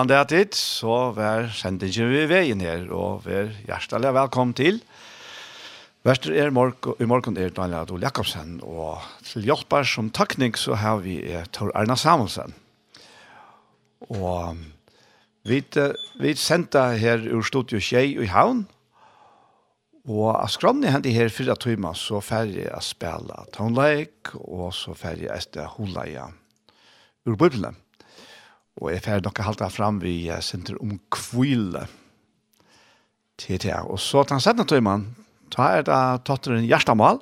Gåan det tid, så vær sendingen vi veien her, og vær hjertelig velkommen til. Værster er morgen, i morgen er Daniel Adol Jakobsen, og til hjelper som takning så har vi er Tor Erna Samuelsen. Og vi, vi sendte her ur studio Kjei i Havn, og av skrønne hendte her fyra timer, så ferdig jeg spille tonleik, og så ferdig jeg stedet hula ur bøblene. Og jeg får nok halte fram vi senter om kvile til det. Og så til han setter tøymann, ta er da tatteren hjertemål.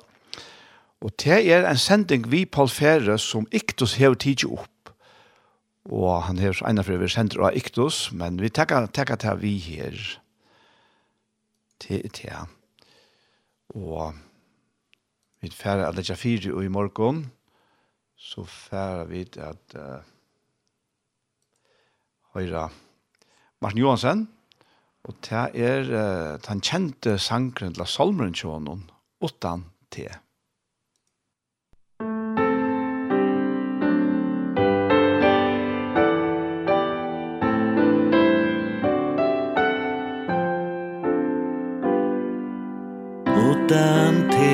og det er en sending vi Paul Fere som Iktus hever tidsi opp. Og han hever ena for vi sender av Iktus, men vi tekker til vi her til det. Og vi færre at det er fire og i morgen, så færre vi at... Uh, høyre Martin Johansen, og det er uh, den kjente sangren til Salmeren Tjånen, utan T. Utan te,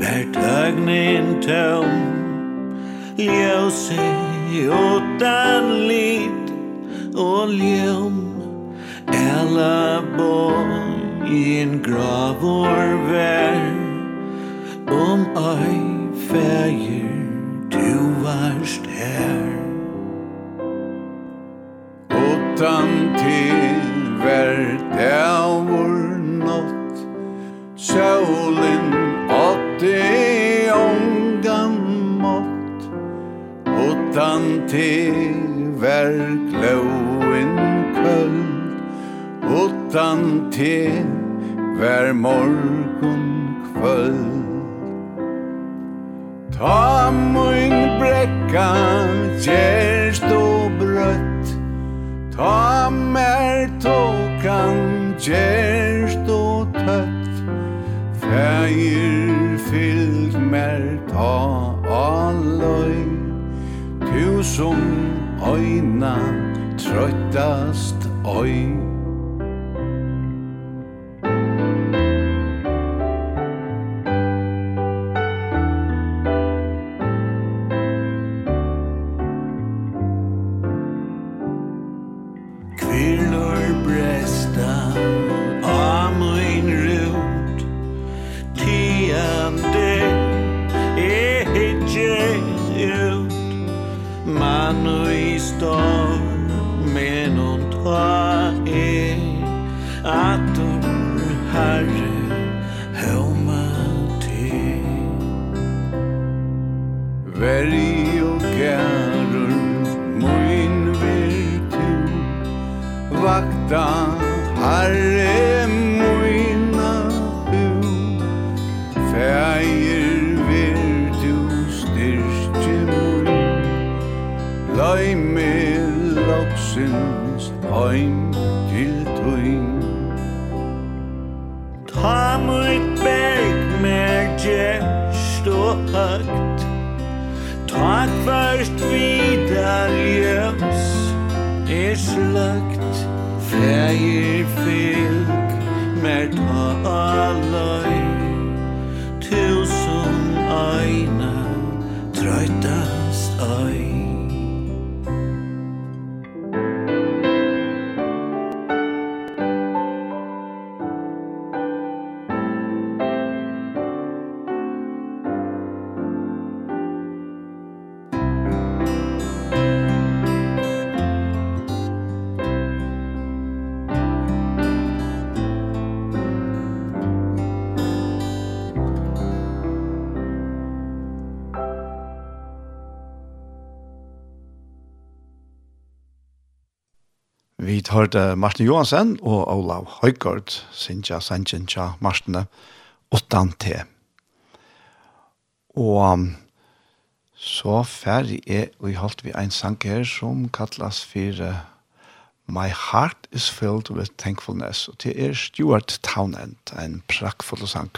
hvert høgnen tøm, ljøse utan liv, og ljum. Ella boi i en grav or ver Om ei feir du varst her. Utan til ver dævor nått Sjålin åtti utan te vær gløen kvöld Utan te vær morgon kvöld. Ta mun brekka gerst og brøtt. Ta mer tokan gerst og tøtt. Fægir fyllt mer ta alløy som øyna trøttast øyna hørte Martin Johansen og Olav Høygård, Sintja Sanchinja Martine, åttan te. Og så ferdig er vi holdt vi en sang her som kallas for My Heart is Filled with Thankfulness, og det er Stuart Townend, en prakkfull sang.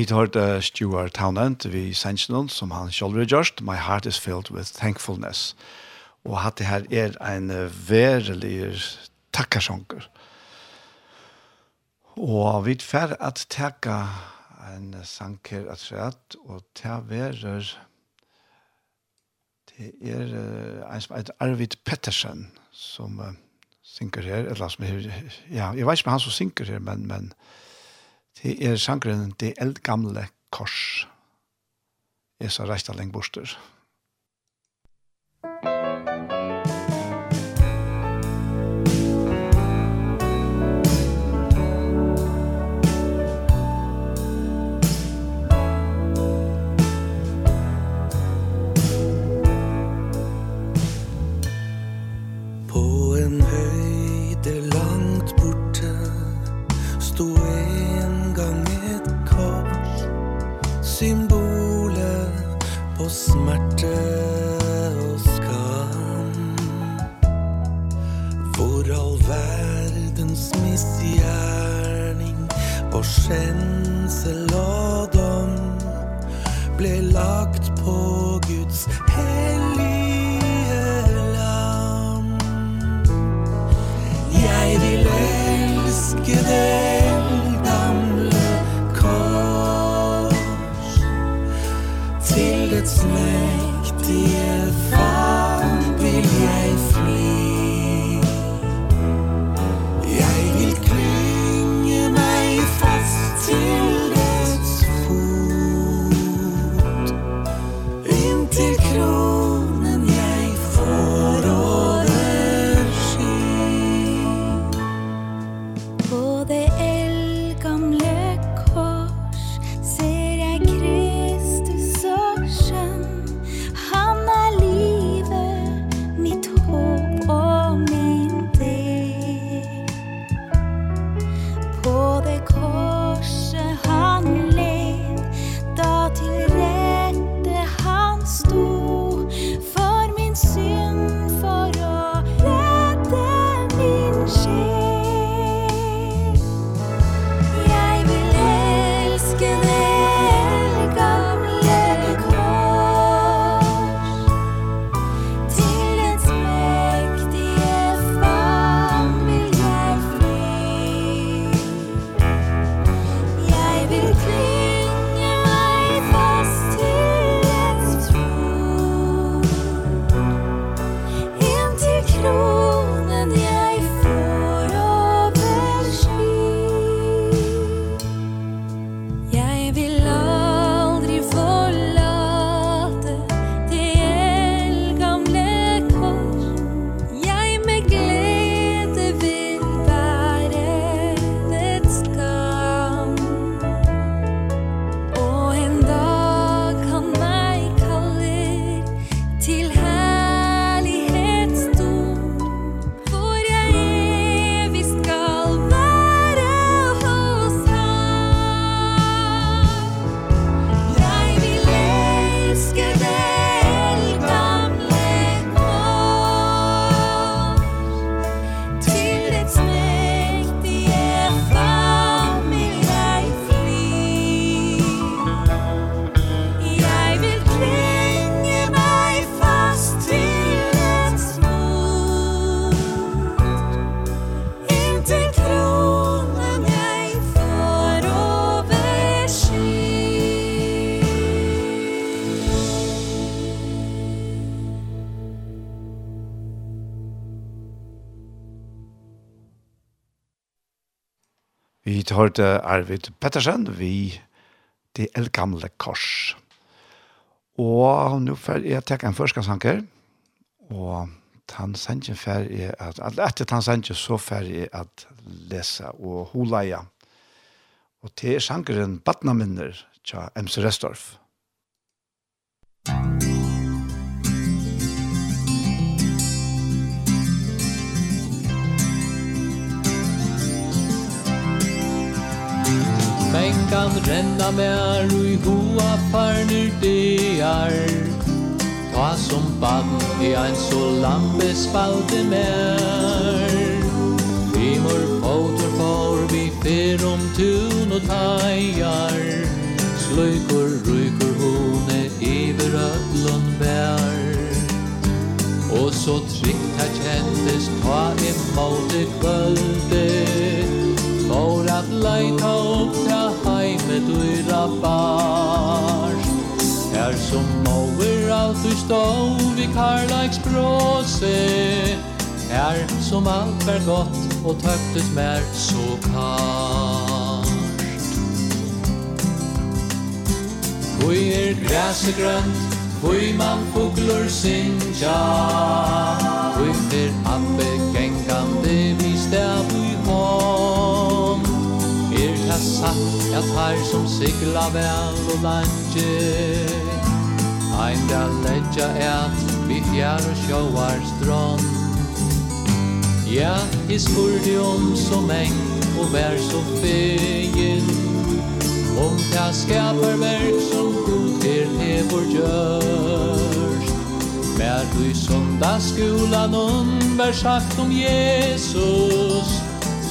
Vi tar det Stuart Townend vi Sentinel, som han selv har gjort, My Heart is Filled with Thankfulness. Og at det her er en verelig takkarsjonger. Og vi fer at takka en sanker at rett, og ta verer det er en som heter Arvid Pettersen, som synker her, eller som er, ja, jeg vet ikke om han som synker her, men, men, Det er sangren, det eldgamle kors. Jeg sa reist av lengborster. sen. vidt hørte Arvid Pettersen, vi det eldgamle kors. Og nå får jeg takke en førskansanker, og han sender fer jeg at, etter han sender så fer jeg at lese og holeie. Og til sankeren Batnaminner, tja MC Restorff. Men kan renna mer ui hoa farnir dear. Ta som band i ein så lampe spalte mer. Vimor fótur fór vi fyr om tun og tajar Sløykur røykur hone iver ödlun bær. Og så trygt her kjentes ta imot i kvölde For at leita opp med dyra bars Her som måver alt du stå vi karlags bråse Her som alt var godt og tøktet mer så kart Hvor er græse grønt, hvor man fugler sinja Hvor er abbe gengande vi stav i hånd vekra satt at her som sigla vel og lange. Ein da ledja et Vi fjær og sjåar strån Ja, i spurte om så meng Og vær så fegin. Om ta skapar verk som god her lever gjørst Mer du i sundagsskolan Vær sagt om Jesus.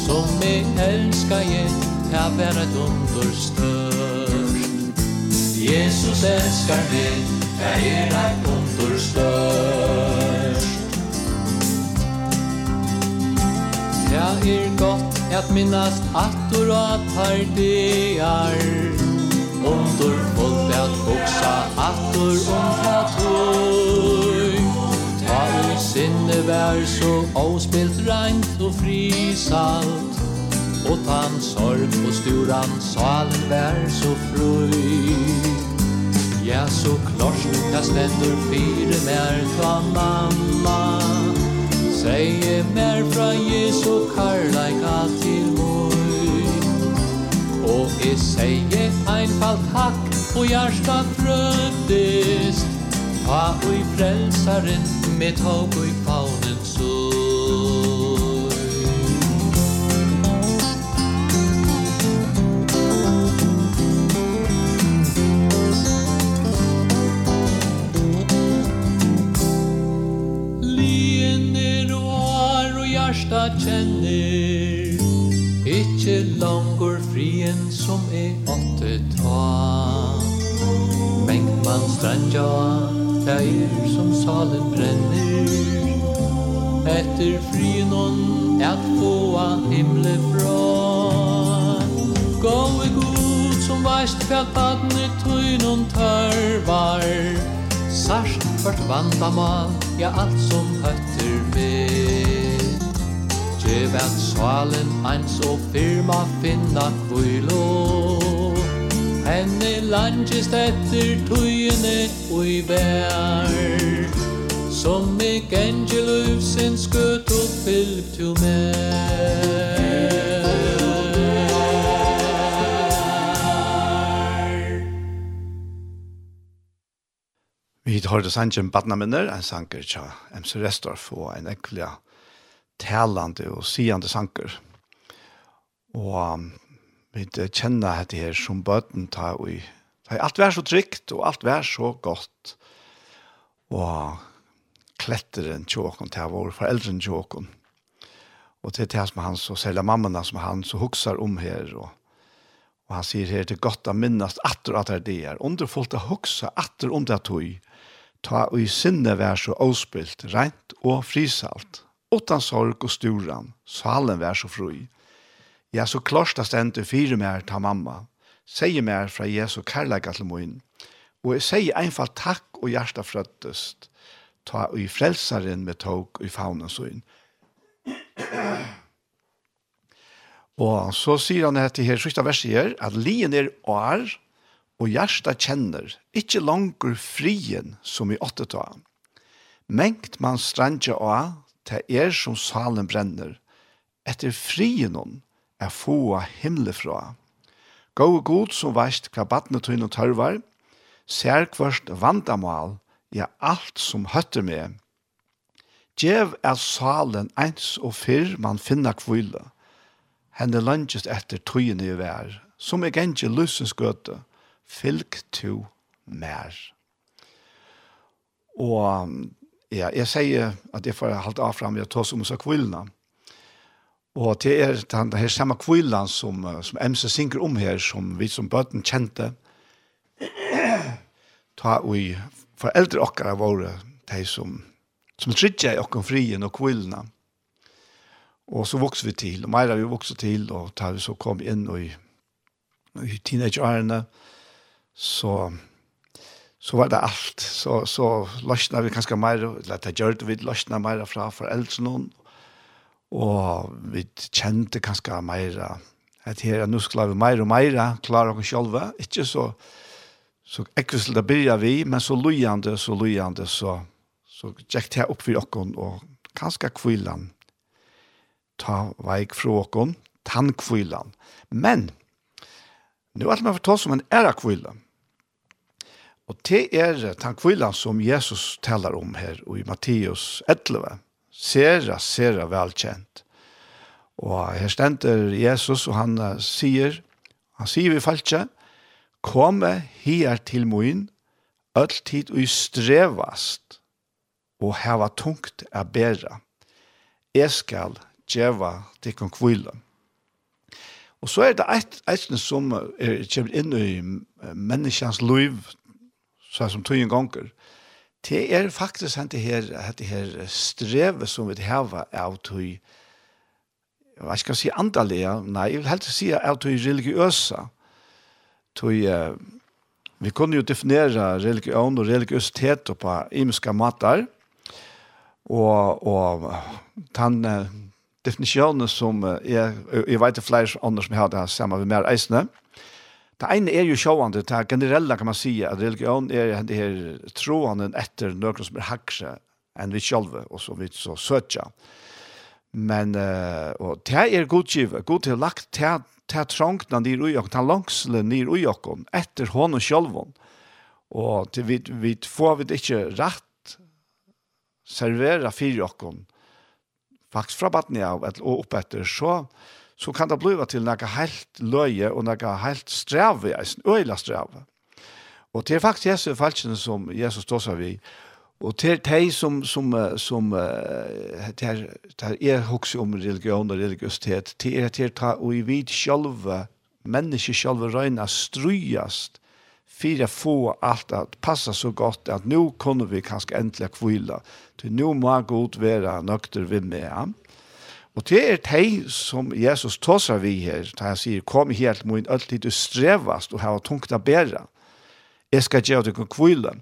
Som jeg elskar jeg ta vera et under størst. Jesus elskar meg ta er et under størst. Ta er gott at minnast attur og par dear Undur folk at hugsa attur om ta tøy Ta sinne vær så avspilt reint og frisalt Og tan sorg og sturan salen vær så frøy Ja, så klart jeg stendur fire mer ta mamma. Seie mer fra Jesu karlaika til moi Og jeg seie einfalt takk og hjärsta frødist Ta ui frelsaren med tog ui faunen sol jeg kjenner Ikke langer frien som er åtte ta Mengt man strandja Deir som salen brenner Etter frien on at få himle fra i god som veist fjall badne tøynon tørvar Sarst hvert vandamal, ja alt som høtter Det vert svalen eins og firma finna kvilo. Henne langest etter tøyene ui vær. Som ik sin skøt og fylg til mer Vi har det sannsyn Badnaminner, en sanker tja MC Restorff og en ekvelia talande og siande sanker. Og vi kjenner dette her som bøten tar og i. Alt vær så trygt, og alt vær så godt. Og kletteren tjåkon til vår foreldren tjåkon. Og til det som han så, selger mammorna som han så huksar om her. Og, og han sier her til godt å minnast atter at det er. Underfullt å huksa atter om det tog. Ta og i sinne vær så avspilt, rent og frisalt utan sorg og sturan, salen vær så fri. Ja, så klarsta stendur fire mer ta mamma, sier mer fra Jesu kærleika til moin, og jeg sier einfalt takk og hjarta frøttest, ta og i frelsaren med tog og i faunen søgn. og så sier han etter her, sista verset her, at lien er år, og hjarta kjenner, ikkje langer frien som i åtteta. Mengt man strandja av, det er som salen brenner, etter frien hon er få himle fra. Gå god som veist hva badne tøyne og tørvar, ser kvørst vandamal, ja alt som høtter med. Djev er salen eins og fyrr man finna kvile. Henne lønges etter tøyene i vær, som er gengje lusens gøte, fylk to mer. Og Ja, jeg sier at jeg får halte av fram, jeg tar som så kvillene. Og det er den her samme kvillene som, som MC synker om her, som vi som bøten kjente, ta og foreldre okkara våre, de som, som trykker i okken frien og kvillene. Og så vokser vi til, og meira vi vokser til, og tar vi så kom inn i, i teenageårene, så så var det alt. Så, så løsna vi kanskje mer, eller det gjør vi løsna mer fra foreldrene, og vi kjente kanskje mer at her, nå skal vi mer og mer klare oss selv. Ikke så, så ekvisel det begynner vi, men så løyende, så løyende, så, så gikk det opp for oss, og kanskje kvillan ta veik fra oss, tannkvillan. Men, nu er det man å ta som en æra kvillan Og det er tankvillan som Jesus talar om her og i Matteus 11. Sera, sera velkjent. Og her stender Jesus og han sier, han sier vi falskje, Komme her til moin, alltid og strevast, og heva tungt a bæra. Jeg skal djeva til kong kvillan. Og så er det et, et som er, kommer inn i menneskjans liv så som tog en gonger. Det er faktisk han det her, det her strevet som vi har av tog, hva skal jeg si, andalige, nei, jeg vil helst si av tog religiøse, tog, uh, vi kunne jo definere religion og religiøsitet på imiske matar, og, og den uh, definisjonen som uh, jeg, jeg vet det flere andre som har det samme med mer eisene, Det ene er jo sjående, det generelle kan man si, at religion er det her troende etter noen som er hakse enn vi sjølve, og som vi så søtja. Men, uh, og det er godgiv, god til lagt, det er, det er de nir ujokken, det er langsle nir ujokken, etter hånden sjølven. Og det, vi, vi får vi ikke rett servera fyrir jokken, faktisk fra baden av, og oppetter, så, så kan det bli til noe helt løye og noe helt strave, en øyla strave. Og det er faktisk Jesus falskene som Jesus står seg ved, Og til de som, som, som der, der er hokse om religion og religiøsitet, til er til ta og i vid sjølve, mennesker sjølve røyna strujast, fyrir få alt at passa så godt at nå kunne vi kanskje endelig kvila. Til nå må Gud være nøkter vi med ham. Ja? Og det er de som Jesus tåser vi her, da han sier, kom helt en alltid du strevast og har tungt å bære. Jeg skal gjøre deg kvile.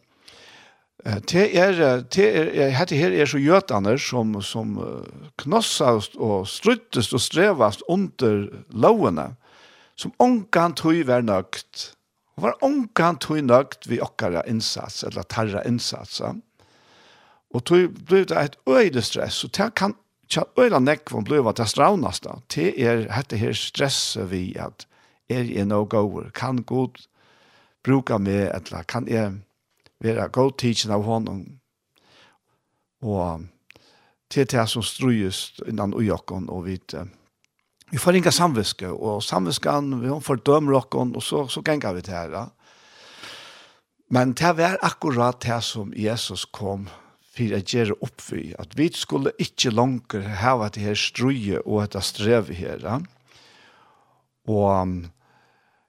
Det er, det er, dette her er så gjøtene som, som knossast og struttest og strevast under lovene, som ångan tog være nøgt. Og var ångan tog nøgt vi okkara innsats, eller tarra innsatser. Og tog ble det et øyde stress, og det kan tja øyla nekvon bliva det straunasta, det er hette her stresset vi at er jeg no goer, kan god bruka meg, etla, kan jeg være god teaching av honom, og til det som strøyes innan ujokken, og vi vi får inga samviske, og samviskan, vi fordømmer okken, og så, så gengar vi til her. Men det var akkurat det som Jesus kom för att göra upp för att vi skulle inte langer ha att her struje och att sträva här. Och um,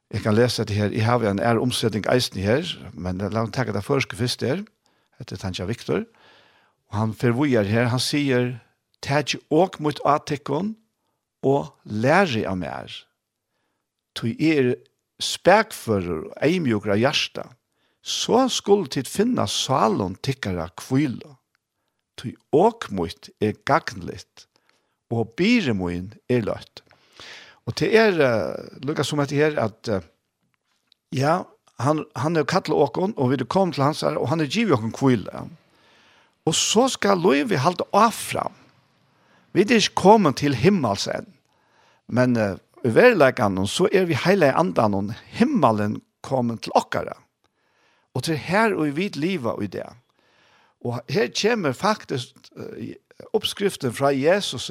jag kan lese det här, jeg har en är omsättning eisen her, men la meg tacka det første først där, heter Tanja Viktor. Och han förvojar her, han säger, Tæt åk mot atikken, og læri av mer. Tui er spekfører og eimjukra hjärsta. Så skulle tid finna salon tikkara kvile.» tui ok mot er gagnligt, og bire er løtt. Og til er, uh, lukka som etter her, at uh, ja, han, han er kattel åkon, og vi er kom til hans her, og han er givet åkon kvile. Og så skal loiv vi halte av fram. Vi er ikke kommet til himmelsen. Men uh, i verileggen, så er vi heile andan, og himmelen kommet til okkara. Og til her og i vidt livet og i det. Og her kommer faktisk oppskriften fra Jesus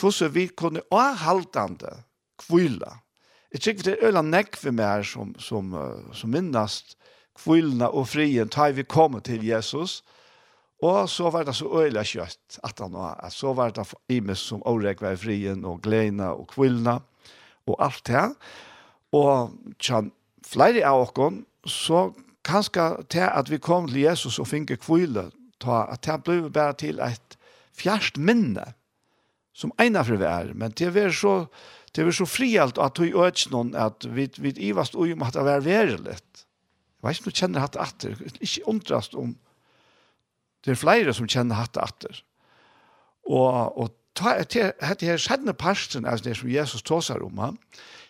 hvordan vi kunne avhaltende kvile. Jeg tykker det er øyla for meg som, som, som minnast kvilene og frien tar vi kommer til Jesus. Og så var det så øyla kjøtt at han var. Så var det imes som årek var frien og glena og kvilene og alt det. Og tjan, flere av oss så kanskje til at vi kom til Jesus og finke kvile, ta, at det ble bare til et fjerst minne, som ene for vi er, men det var så, det var så frialt at vi øker noen, at vi, vi ivast ui om at det var verelig. Jeg vet ikke om du kjenner hatt atter, ikke undrast om, det er flere som kjenner hatt atter. Og, og ta, til, til her skjedne parsten, altså det som Jesus tåsar om,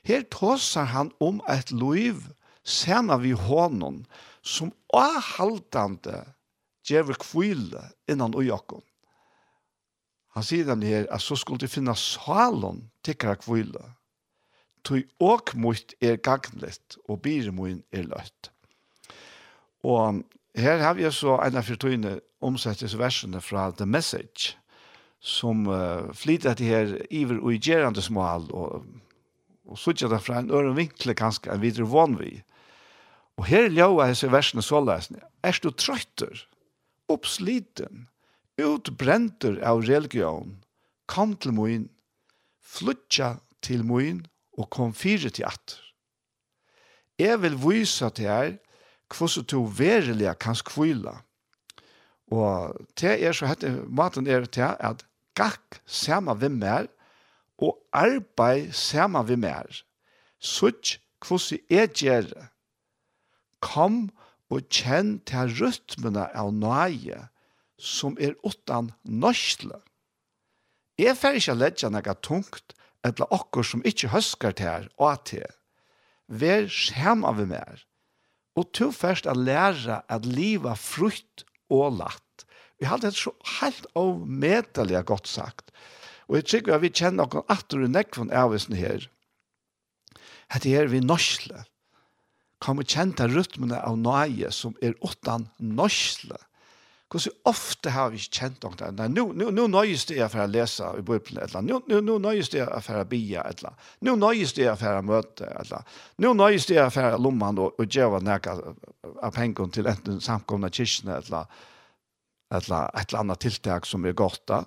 her tåsar han om et liv, sena vi hånden, som avhaltande gjever kvile innan og jakken. Han sier nemlig her at så skulle du finne salen til kvile. Tøy og mot er gagnlet, og biremoen er løtt. Og her har vi så en av fyrtøyene omsettelsesversene fra The Message, som uh, flyter til her iver og gjerande smal, og, og suttet det fra en øren vinkle kanskje en videre vanvig. Og her ljøa hese versene såleisene. Er du trøytter, oppsliten, utbrenter av religion, kom til moin, flytja til moin og kom fire til atter. Jeg vil vise til her hvordan du verilig kan skvile. Og til er så hette maten er til at gakk sama vi mer og arbeid sama vi mer. Sutt hvordan jeg gjør det Kom og kjenn til rytmene av nøye, som er utan nøsle. Jeg får ikke ledja noe tungt, eller okkur som ikkje høskar til her og at til. Vær skjem av mer. Og to først at læra at liva frukt og latt. Vi har det så helt avmedelig godt sagt. Og jeg tror at vi kjenner noen atter i nekvån avvisen her. Hette her vi norsle kommer kjente rytmene av nøye som er utan norsle. Hvordan ofte har vi ikke kjent noe der? Nå, nå, nå nøyes det jeg for å lese i Bibelen, eller nå, nå, nå nøyes det jeg for å bia, eller nå nøyes det jeg for å møte, eller nå nøyes det jeg for å lomme og, og gjøre noe av pengene til enten samkomne kyrkene, eller, eller et eller annet tiltak som er godt da.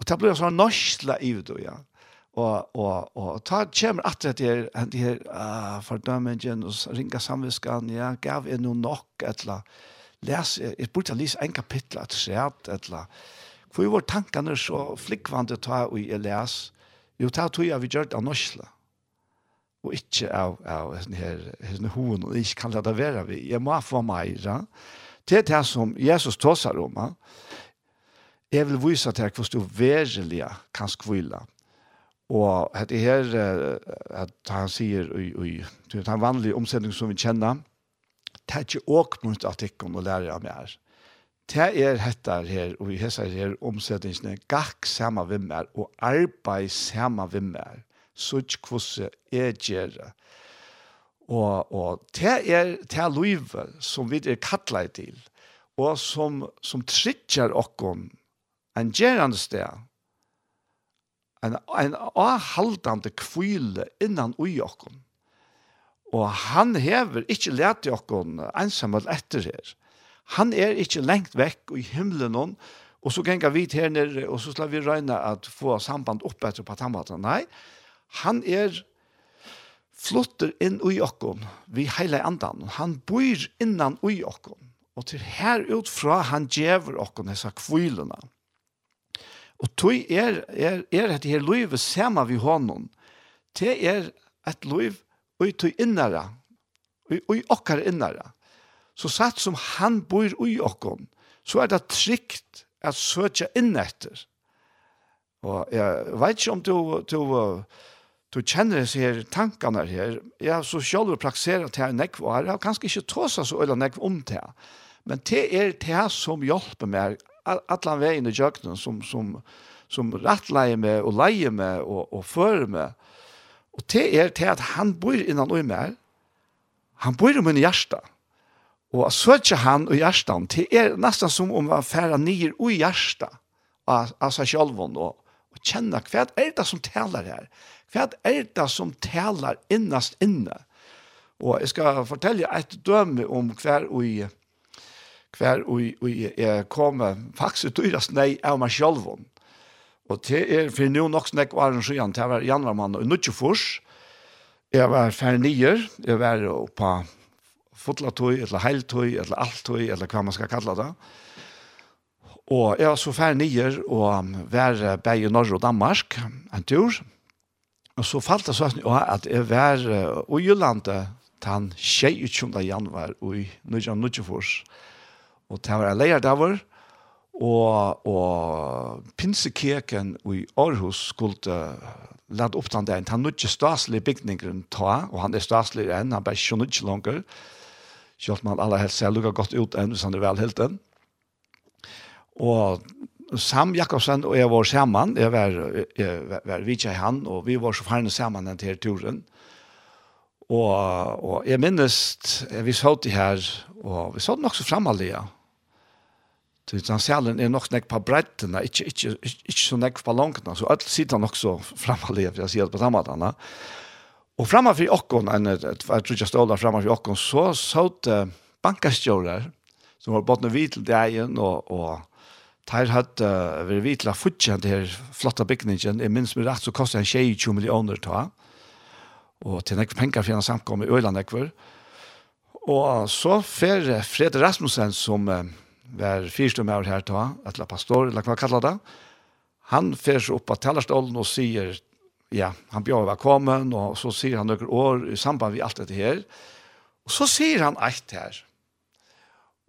Og det blir en sånn norsle i det, ja og og og ta kjem at det er han det her uh, fordømmen og ringa samviskan ja gav er no nok etla læs et burde lese ein kapittel at skjert etla for vår tankane så flikkvande ta og jeg læs jo ta tog jeg vi gjør av norsla og ikke av, av henne her henne hoen og ikke kan la det være vi jeg må få meira. Det er det som Jesus tåsar om jeg vil vise til hvordan du verilig kan skvile Og det her, at han sier, i, i, den vanlige omsendingen som vi kjenner, det er ikke åkmunt at ikke og lærer av mer. Det er dette her, og i hessa her omsettingene, gakk samme vi mer, og arbeid samme vi mer, så ikke hvordan jeg gjør det. Og, og det er det er livet som vi er kattlet til, og som, som trykker oss en gjerne sted, en, en avhaldende kvile innan ui okkon. Og han hever ikkje lete okkon ensamhet etter her. Han er ikke lengt vekk i himmelen noen, og så ganger vi her nere, og så slår vi røyne at få samband opp etter på tammaten. Nei, han er flotter inn ui okkon, vi heile andan. Han bor innan ui okkon. Og til her utfra han djever okkon hessa kvilena. Og tog er, er, er et her livet sama vi honom. Det er et liv og tog innara, og i okkar innara. Så satt som han bor i okkon, så er det trygt at søtja inn etter. Og jeg vet ikke om du, du, du kjenner disse her tankene her. Jeg har så selv prakseret til en nekv, og jeg har kanskje ikke tåsa så øyla nekv om det. Men det er det som hjelper meg allan vägen i jöknen som, som, som rattleie med og leie med og, og fører med. Og det er til at han bor innan og i. Han bor i min hjärsta. Og at søker han og hjertan, det er nesten som om han færer nyer og hjärsta av, av seg selv og, og kjenner hva er det som taler her? Hva er det som taler innast inne? Og jeg skal fortelle et døme om hver og i hver og, og jeg kom faktisk dyrast nei av meg selv. Og det er for nå nok snakk var en skjøn, det var januar mann og nødvendig fors Jeg var ferdig nyer, jeg var på fotlatøy, eller heiltøy, eller alttøy, eller hva man skal kalle det. Og jeg var så ferdig nyer og var bæg i Norge og Danmark en tur. Og så falt det sånn at jeg var i Jyllandet den 22. januar og i 1994. Og det var leier der var, og, og Pinsekirken i Aarhus skulle lade opp den der. Han er ikke staslig bygningen ta, og han er staslig enn, han bare skjønner ikke langer. Selv om han aller helst ser lukket godt ut enn, hvis han er velhelt enn. Og Sam Jakobsen og jeg var sammen, jeg var, jeg var, jeg var han, og vi var så ferdig sammen den til turen. Og, og jeg minnes, vi så det her, og vi så det nok så fremalig, ja. Så Transjalen er nok nek på brettene, ikke, ikke, ikke, ikke så nek på langene, så alt sitter nok så fremalig, for jeg sier det på samme måte. Og fremme for åkken, en, jeg tror ikke jeg ståler fremme for åkken, så så det bankastjører, som var både vidt til degen, og, og Tar hadde uh, vi vitla futjan til her flotte bygningen, jeg minns meg rett så kostet han 22 millioner ta og til nekve penger for en samkomme i Øyland nekve. Og så fer Fred Rasmussen, som eh, var fyrstummer her ta, eller pastor, eller hva kallar det, han fer seg opp av talerstolen og sier, ja, han bjør velkommen, og så sier han noen år i samband med alt dette her. Og så sier han alt her,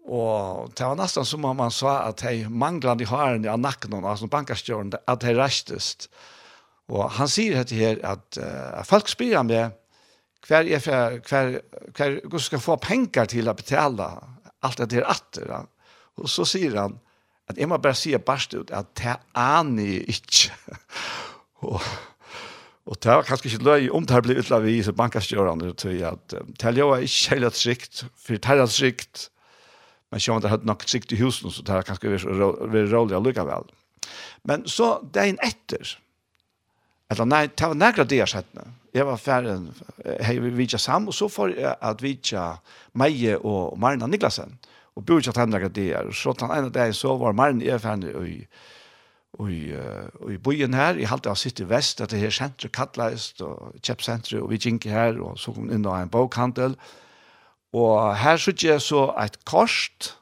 Og det var nesten som om han sa at de manglende i haren i nakken, altså bankerstjøren, at de restest. Og Og han sier dette her at uh, folk spyr han med hver, er, hver, hver, hver, hver skal få penger til å betale alt det der atter. Ja. Og så sier han at jeg må bare si barst ut at det aner jeg ikke. og, og det var kanskje ikke løy om det ble utlavet i så bankastjørende til at um, det er ikke helt trygt, for det er trygt. Men sjøen det hadde nok trygt i husen, så det er kanskje vært rolig allikevel. Men så dagen etter, Eller nei, det var nægra det jeg sett. Jeg var ferdig, jeg vi vidtja sammen, og så får jeg at vidtja Meie og Marina Niklasen. Og bor ikke at han nægra det jeg. Så den ene dagen så var Marina jeg ferdig i, i, i byen her, jeg halte av sitt i vest, at det her senteret kattleist, og kjeppsenteret, og vi gikk her, og så kom inn av en bokhandel. Og her så jeg så et korst,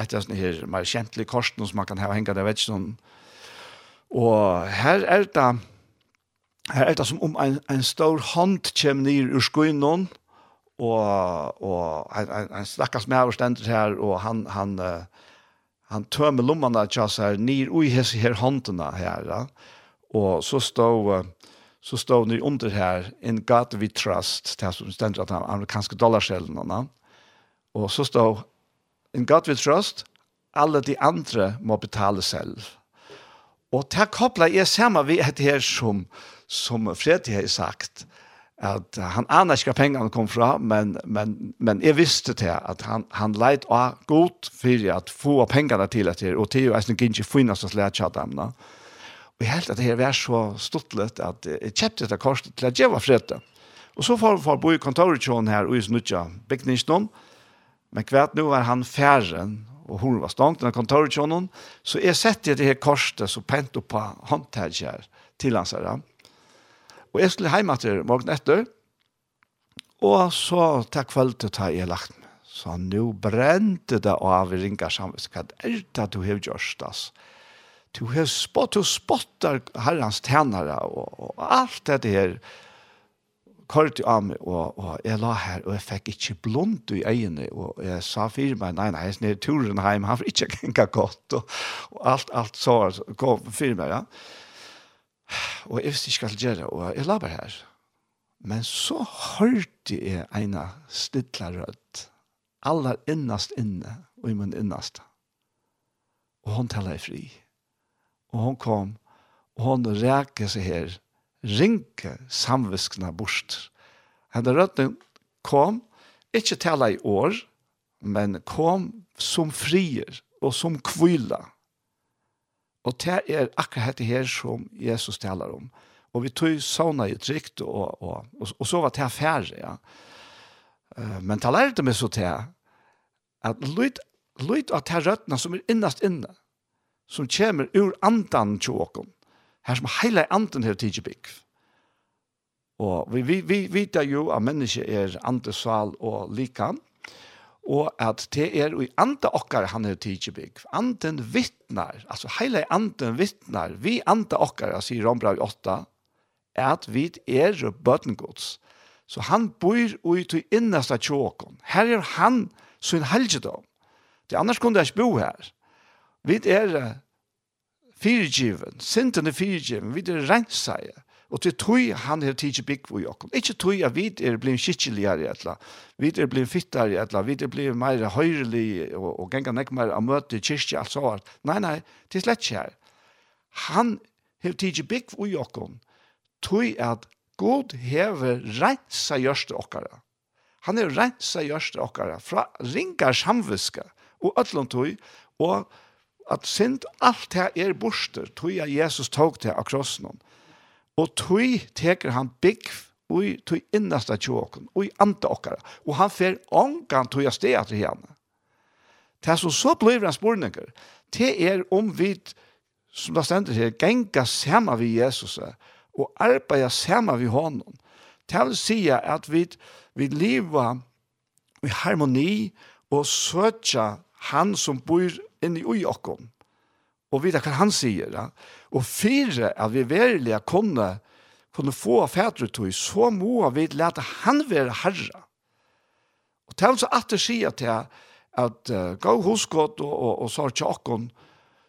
et av sånne her mer kjentlige korst, som man kan ha henge, jeg vet ikke noen. Og her er det, Her er det som om en, en stor hånd kommer ned ur skøynen, og, og en, en, en stakkars med overstender her, og han, han, uh, han tømmer lommene til oss her, ned ui hese her håndene her, ja. og så stod, uh, så stod ni under her, in God we trust, det som stender at han amerikanske dollarskjellene, og så står, in God we trust, alle de andre må betale selv. Og det kopplet er sammen vi et her som, som Fredrik har sagt, at han aner ikke hva pengene kom fra, men, men, men jeg visste til at han, han leit av godt for at få pengene til etter, og til å eisen ikke finnes å slære kjadamene. Og jeg helt at det her var så stortlet at jeg kjøpte dette korset til at jeg var frede. Og så får vi bo i kontoret til her og i Snutja bygningsnån, men kvart nå var han færen, og hun var stangt i kontoret så jeg sette det her korset så pent opp på håndtaget her til hans herre. Og jeg skulle hjemme til morgen etter, og så takk for alt det jeg lagt meg. Så nå brente det av i ringa sammen. Hva er det du har gjort, altså? Du har spott, du spottar herrens tjenere, og, og alt det her, kort av meg, og, og jeg la her, og jeg fikk ikke blond i øynene, og jeg sa for meg, nei, nei, jeg er turen hjem, han får ikke gjenka godt, og, og alt, alt så, så kom for meg, ja. Og jeg visste ikke hva jeg gjøre, og jeg la bare her. Men så hørte jeg en stilla rødt, aller innast inne, og i min innast. Og hon taler fri. Og hon kom, og hon rækje seg her, rinke samviskna bort. Henne rødden kom, ikke tala i år, men kom som frier og som kvila Og det er akkurat dette her som Jesus taler om. Og vi tog sånne i trygt, og, og, og, og så var det færre, ja. Men det lærte meg så til at lyd, lyd av de røttene som er innast inne, som kommer ur andan tjåken, her som hele anden her tidlig bygg. Og vi, vi, vi vet jo at mennesket er andesval og likan, og at det er i andre okkar han er tidsbygg. Anden vittnar, altså hele anden vittnar, vi andre okkar, sier Rombra 8, er at vi er bøtengods. Så han bor i til innersta tjåken. Her er han sin helgedom. Det annars kunne jeg ikke bo her. Vi er fyrtjiven, synden er fyrtjiven, vi er renseie. Og til tog han her tidsi bygg vi okkom. Ikkje tog at vi er blivin skikkeligare etla, vi er blivin fittare etla, vi er blivin meir høyrelig og, og genga nek meir a møte kyrkje alt så alt. Nei, nei, det er slett ikke her. Han her tidsi bygg vi okkom, tog at God hever reinsa gjørste okkara. Han er reinsa gjørste okkara fra ringar samviska og ötlund tog og at synd alt her er borster, tog at Jesus tog til av krossen Og tøy teker han bygg ui tui innasta og ui anta okkara. Og han fer ongan tui a stea til henne. Det som så blir hans spurninger, det er om vi, som det stender her, genga sama vi Jesus og arbeida sama vi honom. Det vil si at vi, vi lever i harmoni og søtja han som bor inni ui okkom og vita hva han sier. Ja? Og fire, at vi verilig kunne, kunne få fædre tog, så må vi lete han være herre. Og til han så at det sier til at uh, gå hos godt og, og, og sår tjokken,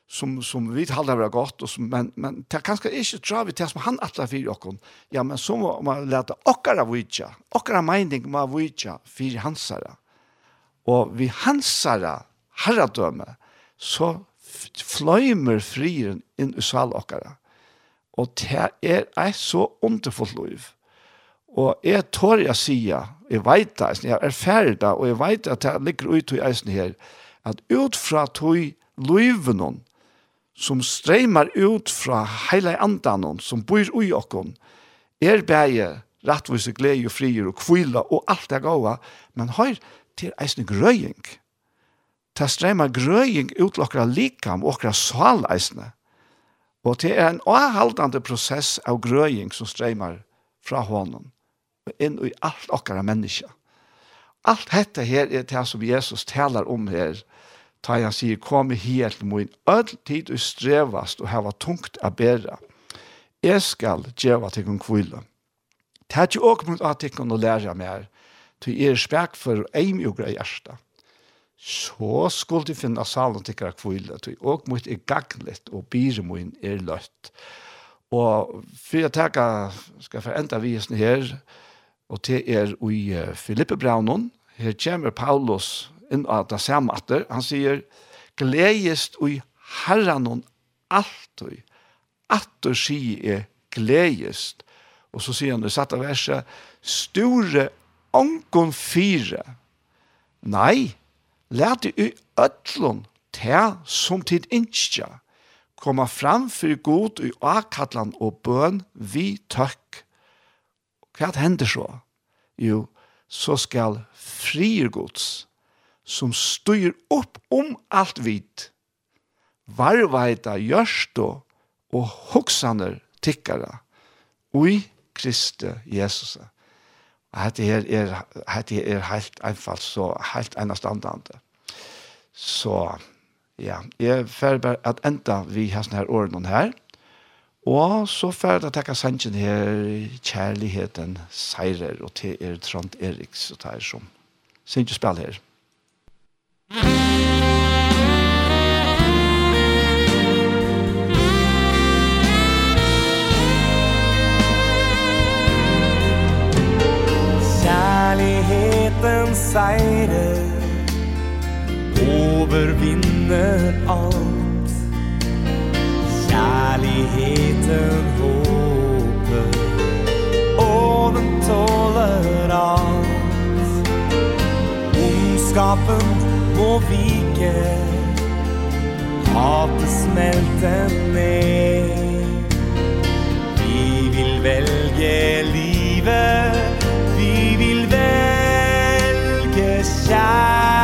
som, som vi halda være godt, og som, men, men det er kanskje ikke tra vi til som han atler for okkon. Ja, men så må man lete okkara vidja, okkara mening må vidja fyrir hansara. Og vi hansara herradømme, så fløymer frieren inn i sal okkara. Og det er ei så underfullt liv. Og jeg tår jeg sier, jeg vet det, jeg er ferdig da, og jeg vet at jeg ligger ut i eisen her, at ut fra tog livet som streimar ut fra heile andan som bor ui okkon, er bæje rattvise glede og frier og kvila og alt det gåa, men har til eisen grøying ta strema grøying ut til okra likam og okra svalleisne. Og det er en avhaldande prosess av grøying som stremar fra honom og inn i alt okra menneska. Alt dette her er det som Jesus talar om her, ta han sier, kom her til min, öll tid og strevast og hava tungt a bæra. Jeg skal djeva til kun kvile. Det er ikke åkmunt at jeg kan lære mer, til jeg er spek for eimjogre hjertet så skulle de finne salen til hver kvile, og mot er gaglet, og bire min er løtt. Og for jeg tenker, skal jeg forenda visen her, og til er i Filippe Braunon, her kommer Paulus inn av det samme atter, han sier, gledest i herren alltid, atter sier er gledest. Og så sier han i satte verset, store ångon fire, nei, Læt i øtlån til som tid innskja, koma fram fyrir god i akadlan og bøn vi tøkk. Hva hender så? Jo, så skal frier gods, som styr opp om alt vit, varvaita gjørsto og hoksaner tikkara, ui Kriste Jesus. Hette her er, hette er helt einfalt, så helt enastandande. Så, ja, jeg fer bare at enda vi har sånne her årene her, og så fer det takka sannsyn her, kjærligheten seirer, og til er Trond Eriks, og det er som synes spill her. Musikk en seirer Overvinner alt. Kjærligheten håper. Og den tåler alt. Ondskapen må vike. Hatet smelter ned. Vi vil velge livet. shine.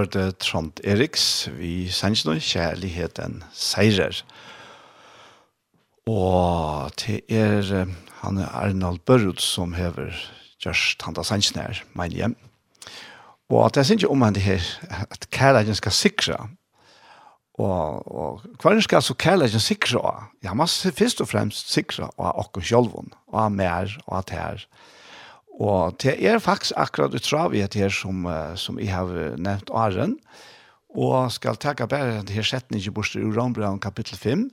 hørte Trond Eriks, vi sender noen kjærligheten seirer. Og til er, han er Arnold Børud som hever Gjørs Tanda Sandsene her, mener jeg. Og at jeg synes ikke om han det her, at kærligheten skal sikre, og, og hva er det skal så kærligheten sikre av? Ja, man skal først og fremst sikre av oss sjølven, og av mer, og av det her. Og Og det er faktisk akkurat ut her som, som jeg har nevnt Aren, og skal takke bare det her setningen bort i Rambraun kapittel 5,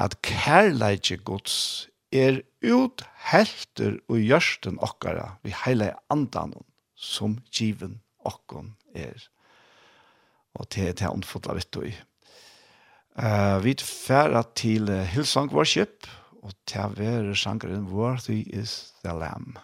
at kærleidje gods er ut helter og gjørsten okkara vi heile andan som given okkon er. Og det er det han fotla vitt og i. Uh, vi færa til Hillsong Worship, og til å være sangeren Worthy is the Lamb.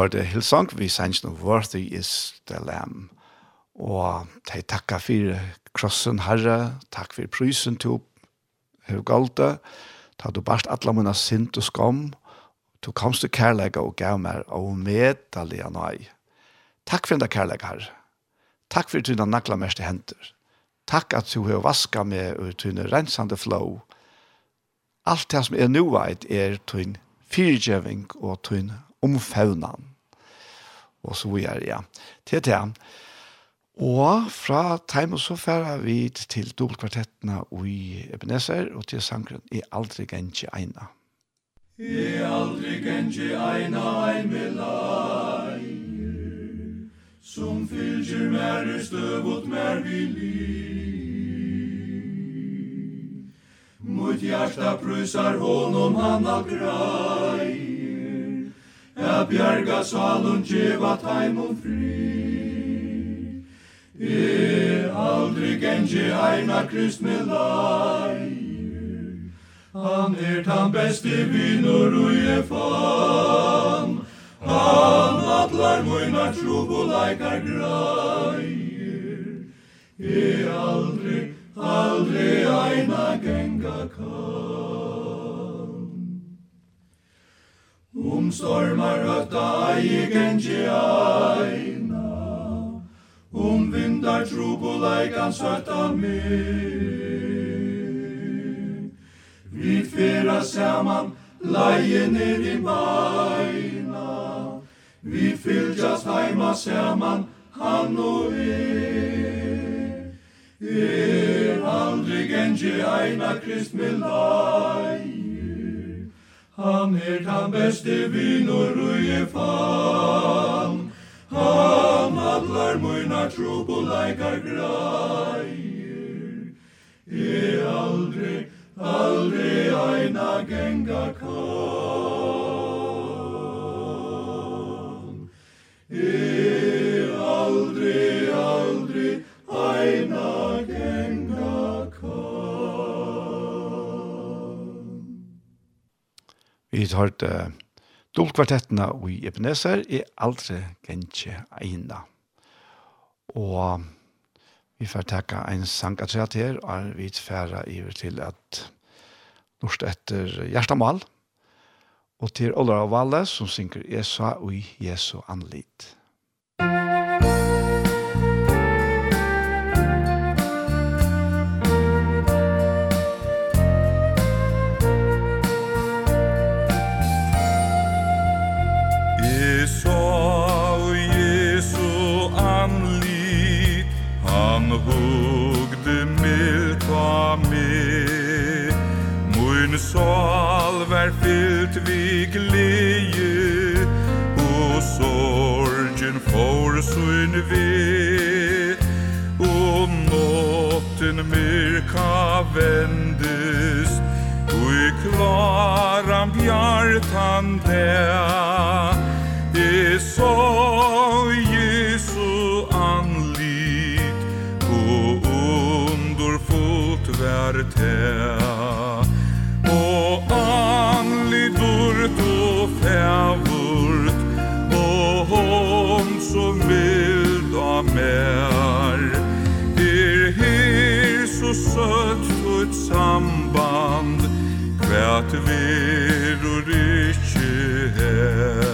hørte Hillsong, vi sanns noe Worthy is the Lamb. Og de takka for krossen herre, takk for prysen til hev galte, ta du barst atla munna sint og skam, du komst til kærlega og gav mer og medalega nei. Takk for enda kærlega herre. Takk for tyna nakla mest henter. Takk at du har vaska meg og tyna rensande flow. Alt det som er nu veit er tyna fyrtjøving og tyna omfavnan og så videre, ja. Til det. Og fra Time og så færer vi til dobbeltkvartettene i Ebenezer, og til sangren «I aldri gengje eina». I aldri gengje eina ein melai, som fylgjer mer i støvot mer vi li. Mot hjärsta prusar honom han agrai, Herra bjarga salun djeva taimon fri. E aldri gengi eina krist me lai. Han er tan besti vinur ui e fan. Han atlar muina trubulaikar grai. E som stormar ötta eigen tjeina Om vindar trobulai kan sötta mig. Vi fera saman laie ner i beina. Vi fylgjast heima saman han og er Er aldrig enn tjeina krist med laie Han er tan beste vinur og je fan. Han atlar muina trubo leikar greier. E aldri, aldri aina genga kan vi har hørt uh, dolkvartettene i Ebenezer er aldri gjenkje eina. Og vi får takka en sang at seg her, og vi tfæra iver til at norsk etter Gjerstamal, og til Ola Valle som synger «Esa og Jesu anlit». sal vær fyllt vi gleje og sorgen for sin ve og nåtten myrka vendes og i klaran bjartan der e så Jesu anlit og underfullt vær tær. så mild og mer. Er her så søtt fullt samband Kvært vir og ikkje her.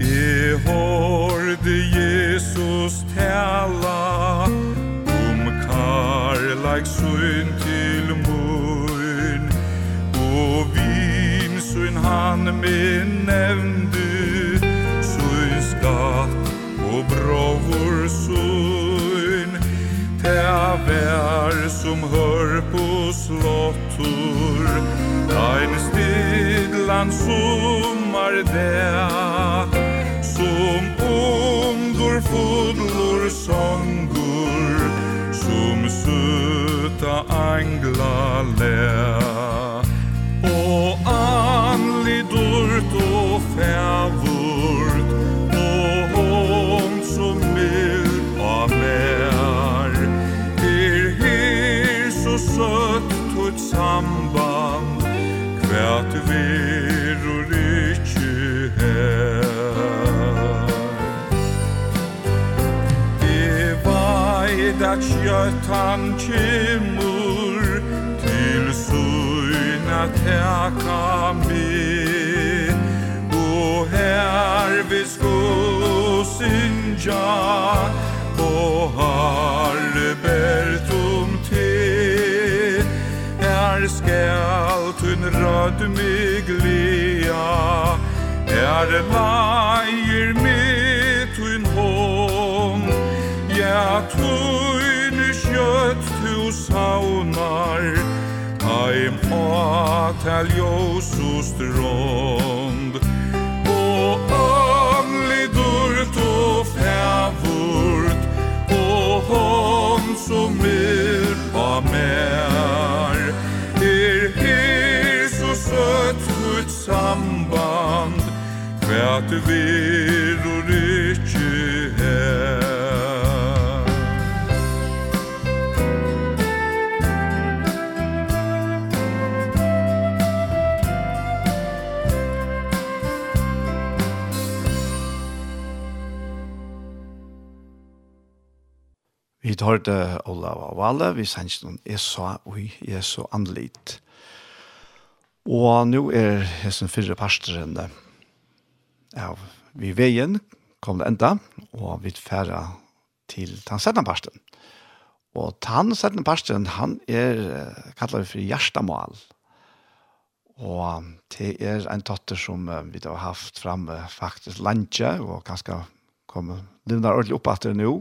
Jeg hørte Jesus tala Om karlag sunn til mun Og vinsun han min grovor sun Ta vær som hör på slottur. Ein stigland sommar der Som ondor fodlor sångur Som söta angla lær at skjøttan kjemur til søgna teka mi og her vi sko synja og harre bertum te her skal tun rød mig lia Er leir mit tun hon ja tun taunar Taim atal Josu strond O angli durt o fævurt O hon som er pa mer. Er her så søtt Guds samband Kvært vir Vi tar det Olav og Valle, vi sender noen Esa og Jesu anlit. Og nå er hessen fyrre pastoren av vi veien kom det enda, og vi færre til tansettende pastoren. Og tansettende pastoren, han er, kallar vi for hjertemål. Og det er en totter som vi har haft fram faktisk landje, og kanskje kommer livnar ordentlig opp etter nå.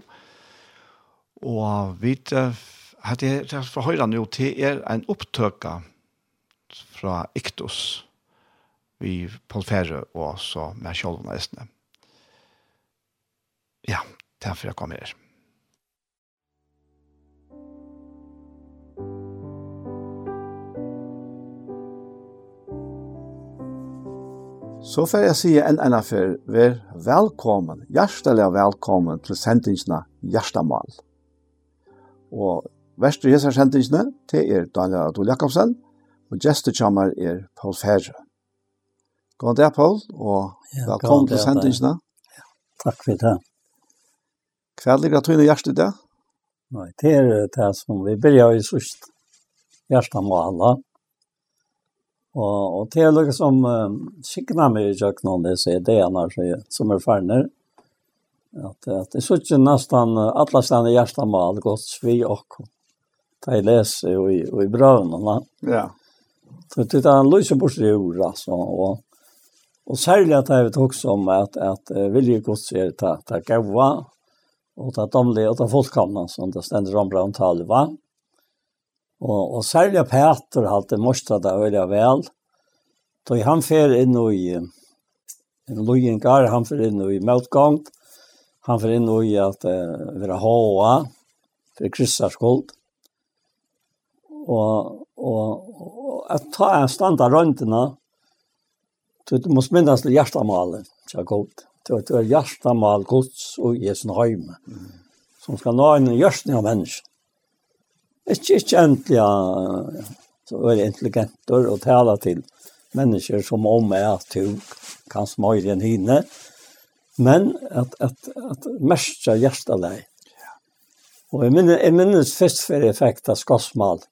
Og vi hadde jeg for høyre nå til er en opptøka fra Iktus vi Paul Fære og så med Kjolven og Estene. Ja, derfor jeg kommer her. Så får jeg si en enn affær, vær velkommen, hjertelig velkommen til sendingsene Hjertemål. Hjertemål. Og verste i hese kjentingene, det er Daniel Adol Jakobsen, og gestet kommer er Paul Ferre. God dag, Paul, og ja, velkommen til kjentingene. Ja, takk for det. Hva ligger at du inn i hjertet det? Nei, det er det som vi begynner i sørst. Hjertet må alle. Og, og det er noe som um, skikner meg i kjøkkenen, det er det annars som er ferner. Mm Att att det såg ju alla stanna hjärta mal gott svi och ta i läs och i og i bröderna. Ja. Så det er en løse bort i ord alltså och och særlig att jeg vet också om att att vilje gott ser ta ta gaua, och ta domlige och ta folkkamna som det stender om bra tal va. Och och särskilt Peter hade måste det veldig väl. Då han fer inn i en lojen han fer inn i motgång han får inn i at uh, vara hoa for kristars skuld. Og, og, och att ta en stand standa röntina du må minnes til hjertemålet, så er god. Det er hjertemål gods og Jesu heim som skal nå en hjärtning av mennesken. Ikke, ikke endelig ja, så er det intelligenter og tale til mennesker som om er at du kan smøyre en hinne, men at, at, at mestra hjertet deg. Ja. Og jeg minnes, jeg minnes først for effekt av skossmal.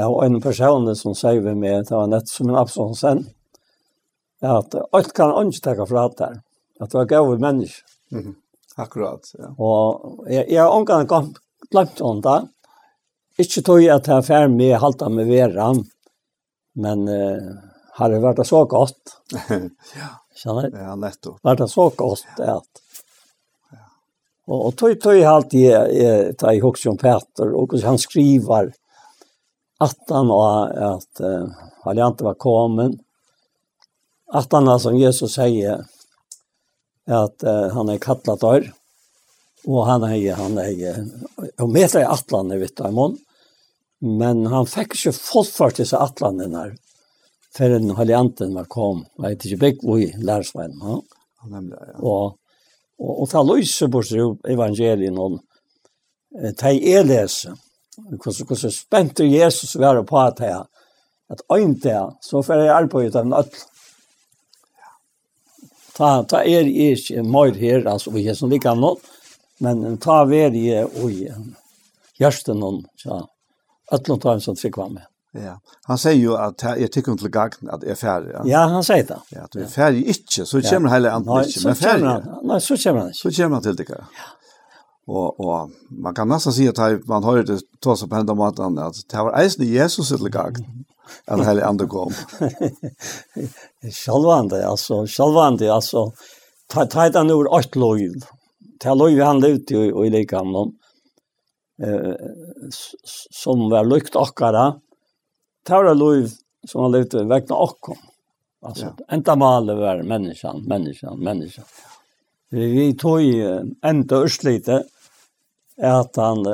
har en person som sier vi med, det var nett som en sen. at alt kan ikke ta fra der. At det var gav menneske. Mm. Akkurat, ja. Og jeg, jeg har omgang glemt om det. Ikke tog jeg at jeg er ferdig med å halte med vera, men uh, har det vært så godt. ja. Kjenner du? Ja, nettopp. Var det så kost at. Ja. Og, og tog, tog alt jeg, jeg tar i hokse om Peter, og hvordan han skriver at han var, at uh, Alliante var kommet, at han er som Jesus sier, at uh, han er kattlet der, og han er, han er, og med seg atlanet, vet du, i mån, men han fikk ikke fått for til seg atlanet der, før den halvanten var kom. Jeg vet ikke, begge var i lærsveien. Ja? Nemlig, ja. Og, og, og ta løse på seg evangelien om eh, ta i elese. Hvordan, hvordan spent Jesus være på at jeg at øyn til så får jeg arbeid av en øtl. Ta, ta er ikke mer her, altså vi er som ligger nå, men ta ver i og i hjertet noen, ja. Øtlen tar en sånn trikva med. Ja, han säger ju att jag tycker till gagn att är färdig. Ja. ja, han säger det. Ja, att är färdig inte så kommer hela andra inte men färdig. Nej, så kommer han. Så kommer han till det. Ja. Och och man kan nästan säga att man har det tas upp hända mat att det var eisen Jesus till gagn. Att hela andra kom. Självande alltså, självande alltså ta ta det nu åt lov. Ta lov han levde i och i likamnon. Eh som var lukt akkara tar liv som han levde väckna okkom. Alltså, ja. enda malet var människan, människan, människan. Vi tog enda urslite at han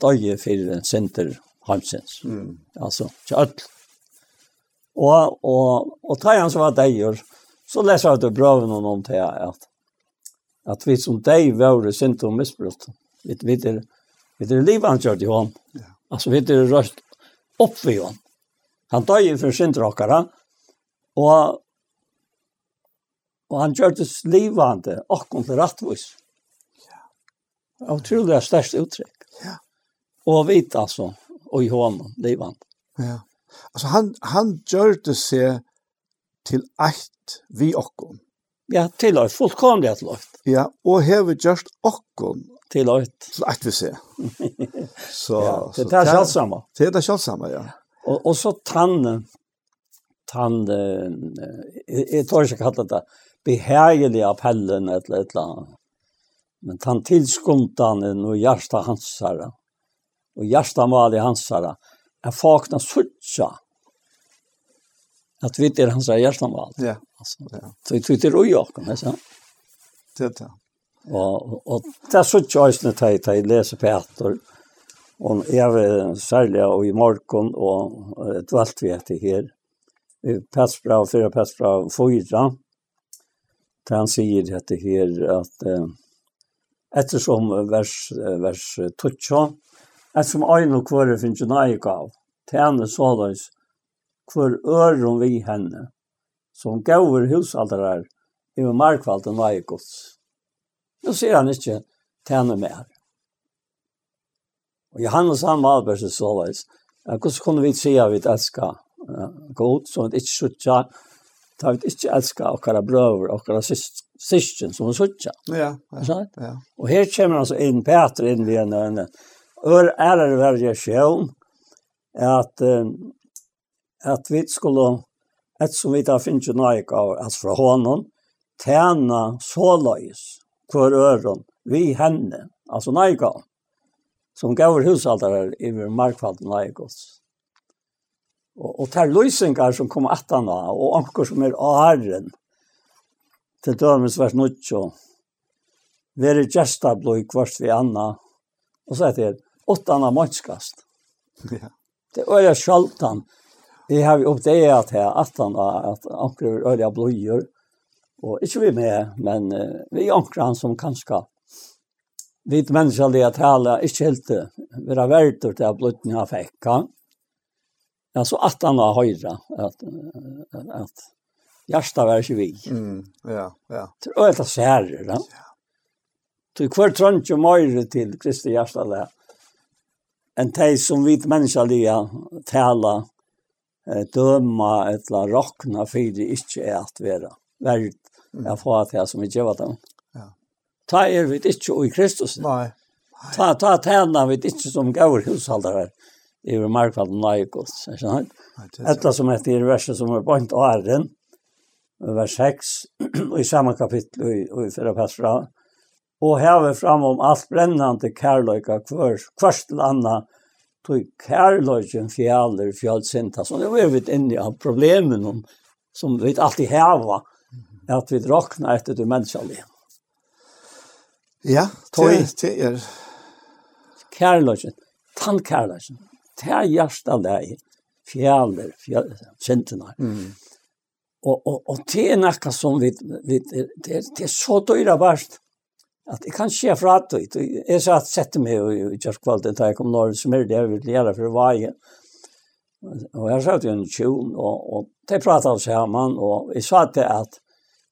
døye for en senter heimsens. Mm. Altså, ikke. Og, og, og ta han som var deier, så leser jeg til brøven om til at, at vi som deg var senter og misbrutt. Vi, vi, er, vi er livet kjørt i hånd. Ja. Altså, vi er røst opp ved hånd. Han døg for syndrokkere, og, og han gjør det livvande, åkken til rettvis. Ja. Utrolig størst uttrykk. Ja. Og vit altså, og i hånden, livvande. Ja. Altså, han, han gjør det seg til eit vi okkom. Ja, til eit, fullkomlig til eit. Ja, og hever gjørst okkom til eit. Til eit vi ser. så, ja, så, det er det selvsamme. Det er det selvsamme, ja. ja. Og, og så tann, tann, jeg, jeg tar ikke kallet det, behagelig appellen et eller et eller annet. Men tann tilskundan er noe hjärsta hansara, og hjärsta mal i hansara, er fakna suttja, at vi er hansara hjärsta mal. Ja. Altså, ja. så vi tyter ui okon, det er Det er det. Og, og, og det er suttja òsne teg, jeg leser Peter, og Og jeg er særlig og i morgen og et valgt vi etter her. Passbra og fyra passbra fyra. Til han sier etter her at eh, ettersom vers, vers tutsja, ettersom øyne og kvare finnes jo nøyek av, tjene såleis hver øren vi henne, som gaver husalderar i markvalden nøye gods. Nå sier han ikke tjene mer. Og Johannes han var bare så såleis. Hvordan kunne vi si at vi elsker god, så vi ikke sutja, da vi ikke elsker okkara brøver, okkara syskjen som vi sutja. Ja, ja, ja. Og her kommer altså inn Peter inn ved en øyne. Ør er det verre sjøen at, at vi skulle, et som vi da finner ikke noe av, altså fra hånden, tjene såleis hver øren vi henne, altså nøygaven som gav hushaldare över markfalden Lagos. og och tar løsninger som kommer etter nå, og anker som er av til dømes vers 9. Vere gesta blod kvart vi anna. og så heter det åttan av mannskast. Ja. Det er öliga sjaltan. Jeg har vi uppdagat här at han at anker er öliga blodgjør, og ikke vi med, men vi anker han som kanskje vit det at tala ikke helt vera verdt til at blodning har fekka. så at han har høyre, at, at, at hjertet var ikke vi. Mm, ja, ja. Det å etter særer, da. Ja. Til hver trønt jo mer til Kristi hjertet der, enn de som vit menneskelig tala, eh, døma eller råkna det ikke er at vera verdt, jeg får til som vi gjør dem. Mm. Ta er vi ikke i Kristus. Nei. Ta, ta tjena vi ikke som gaur hushaldare i markvalden naikos. Etta som heter i verset som er bant og æren, vers 6, og i samme kapittel i, i fyrre pastra, og heve fram om alt brennande kærløyka kvør, kvørst til anna, tog kærløyken fjaller fjallsinta. Så det var vi inne av problemen som vi alltid heva, at vi drokna etter det menneskelige. Ja, tøy til er. tann tannkærløsjen. Det er hjertet av fjaller, kjentene. Mm. Og, og, og det er noe som vi, vi det, er, det er så døyre verst, at jeg kan skje fra at det. Jeg sa at sette meg i, i kjørskvalget, da jeg kom når som er det jeg ville gjøre for veien. Og jeg sa til en tjon, og, og de pratet sammen, og jeg sa til at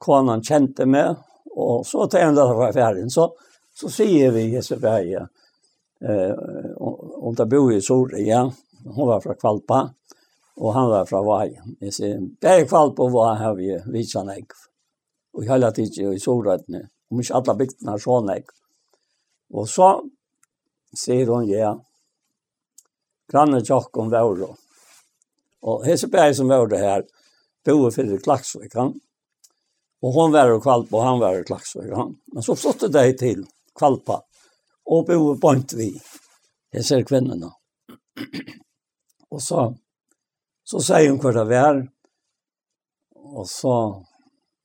konan kjente meg, Og så till ända av färden så, så sier vi Jeseberg eh, om det bor i Soria. Hon var från Kvalpa och han var från Vaj. Jag det där Kvalpa och Vaj har vi visat ägg. Och hela tiden i Soria om ikke alle bygdene bygderna sån ägg. Och så sier hon ja. Granne om Vauro. Och Heseberg som var det här bor för Klaksvik, Han Og hon var i kvalpa och han var i klaxor. Ja. Men så flott det til till kvalpa. Och bo på inte vi. Jag ser kvinnorna. och så så säger hon kvar det var. Och så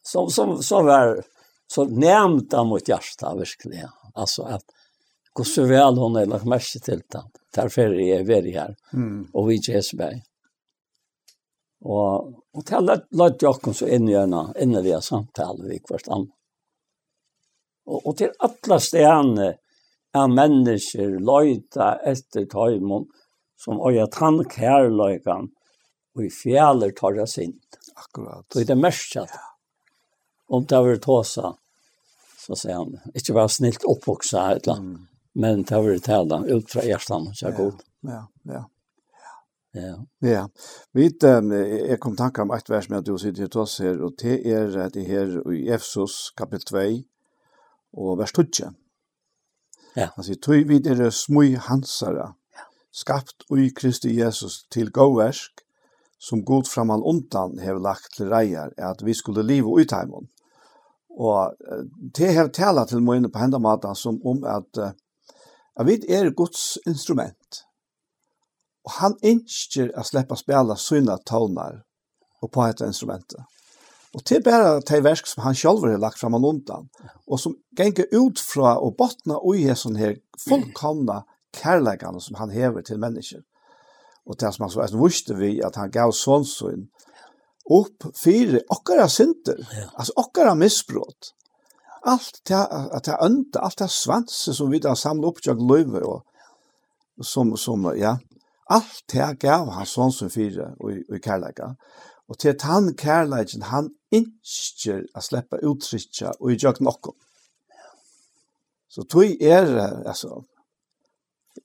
så så så var så nämnt han mot hjertet, virkelig. Alltså att hur så väl hon har lagt mest til det. Därför är jeg ved här. Mm. Och vi i Jesberg. Og, og til at lagt jokken så inn i en innerlige samtale vi hvert annet. Og, og til alle stedene er mennesker løyta etter tøymon som øye tann kærløykan og i fjeller tar jeg sint. Akkurat. Så det er mest ja. Om det var tåsa, så sier han, ikke bare snilt oppvoksa et eller annet, mm. men det var tala ut fra hjertan, så er ja, god. Ja, ja. Ja. Ja. Vit jeg kom tanke om et vers med at du sitter til oss her og det er at det her i Efesos kapitel 2 og vers 2. Ja. Altså tøy vid er smøy hansara. Skapt ui Kristi Jesus til gåversk som god framan undan hev lagt til reier er at vi skulle live ut heimon. Og det hev tala til mine på hendamata som om at, at vi er Guds instrument Og han ønsker å slippe å spille sine toner og på et instrument. Og til bare de versk som han selv har lagt frem og undan, og som ganger ut fra og bottna og i sånn her fullkomna kærleggene som han hever til mennesker. Og det som han så er vurste vi at han gav sånn sånn opp fire okkara synder, ja. altså okkara misbrott. Alt det at det ønte, alt det svanse som vi da samlet opp til løyve og som, som, ja, Alt det gav han sånn som fire og, og kærleika. Og til at han kærleiken, han innskjer å slippe uttrykja og i jøk nokko. Så tog er, altså,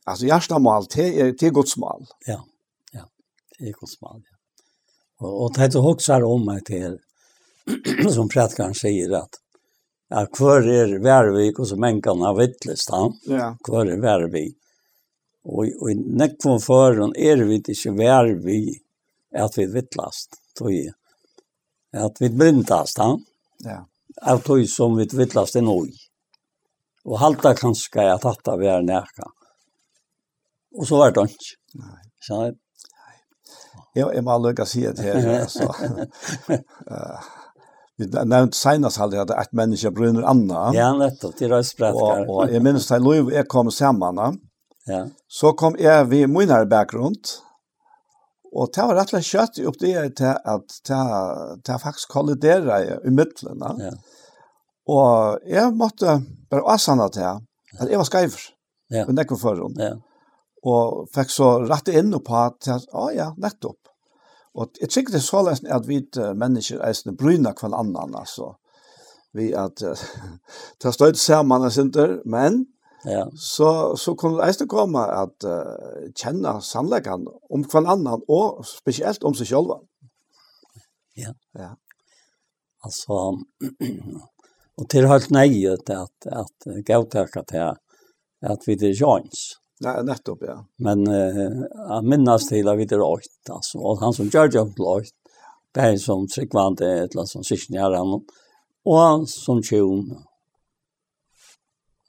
altså hjertemål, det er, det er godsmål. Ja, ja, det er godsmål, ja. Og, og det er også om meg til, som prætkaren sier, at Ja, hver er värvik og så mennkene har vittlest han. Ja. Kvar är värvik. Og, og i nekvom foran er vi ikke vær vi at vi vittlast, tog jeg. At vi blindast, ja. Ja. Av tog som vi vittlast er noe. Og halta kanskje at hatta vi er nærka. Og så var det ikke. Nei. Så, Nei. Jeg, jeg må lukka si det her, altså. uh, vi nevnte senest aldri at et menneske brunner anna. Ja, nettopp, til røysbrettkar. Og, og jeg minns da Løyv, jeg kom sammen, Ja. Så kom jeg ved munnare bakgrund, og det var rett og slett kjøtt opp det til at det det faktisk kolliderer i midtlene. Ja. Og jeg måtte bare avsanne til at jeg var skreiver, ja. men det var forhånd. Ja. Og fikk så rette inn på at, at å ja, nettopp. Og jeg tykker det er så løsning at vi mennesker er sånn bryna hver annen, altså. Vi at, uh, det har støyt sammen, men Ja. Så så kan det eiste komme at uh, kjenne sannleggen om hver annan, og spesielt om seg selv. Ja. ja. Altså, og til helt att att at, at gavtaka til at vi er joins. Ja, nettopp, ja. Men uh, jeg minnes til at vi er åkt, altså, og han som gjør det til åkt, det er som tryggvande, et eller annet som sikkert och han, og som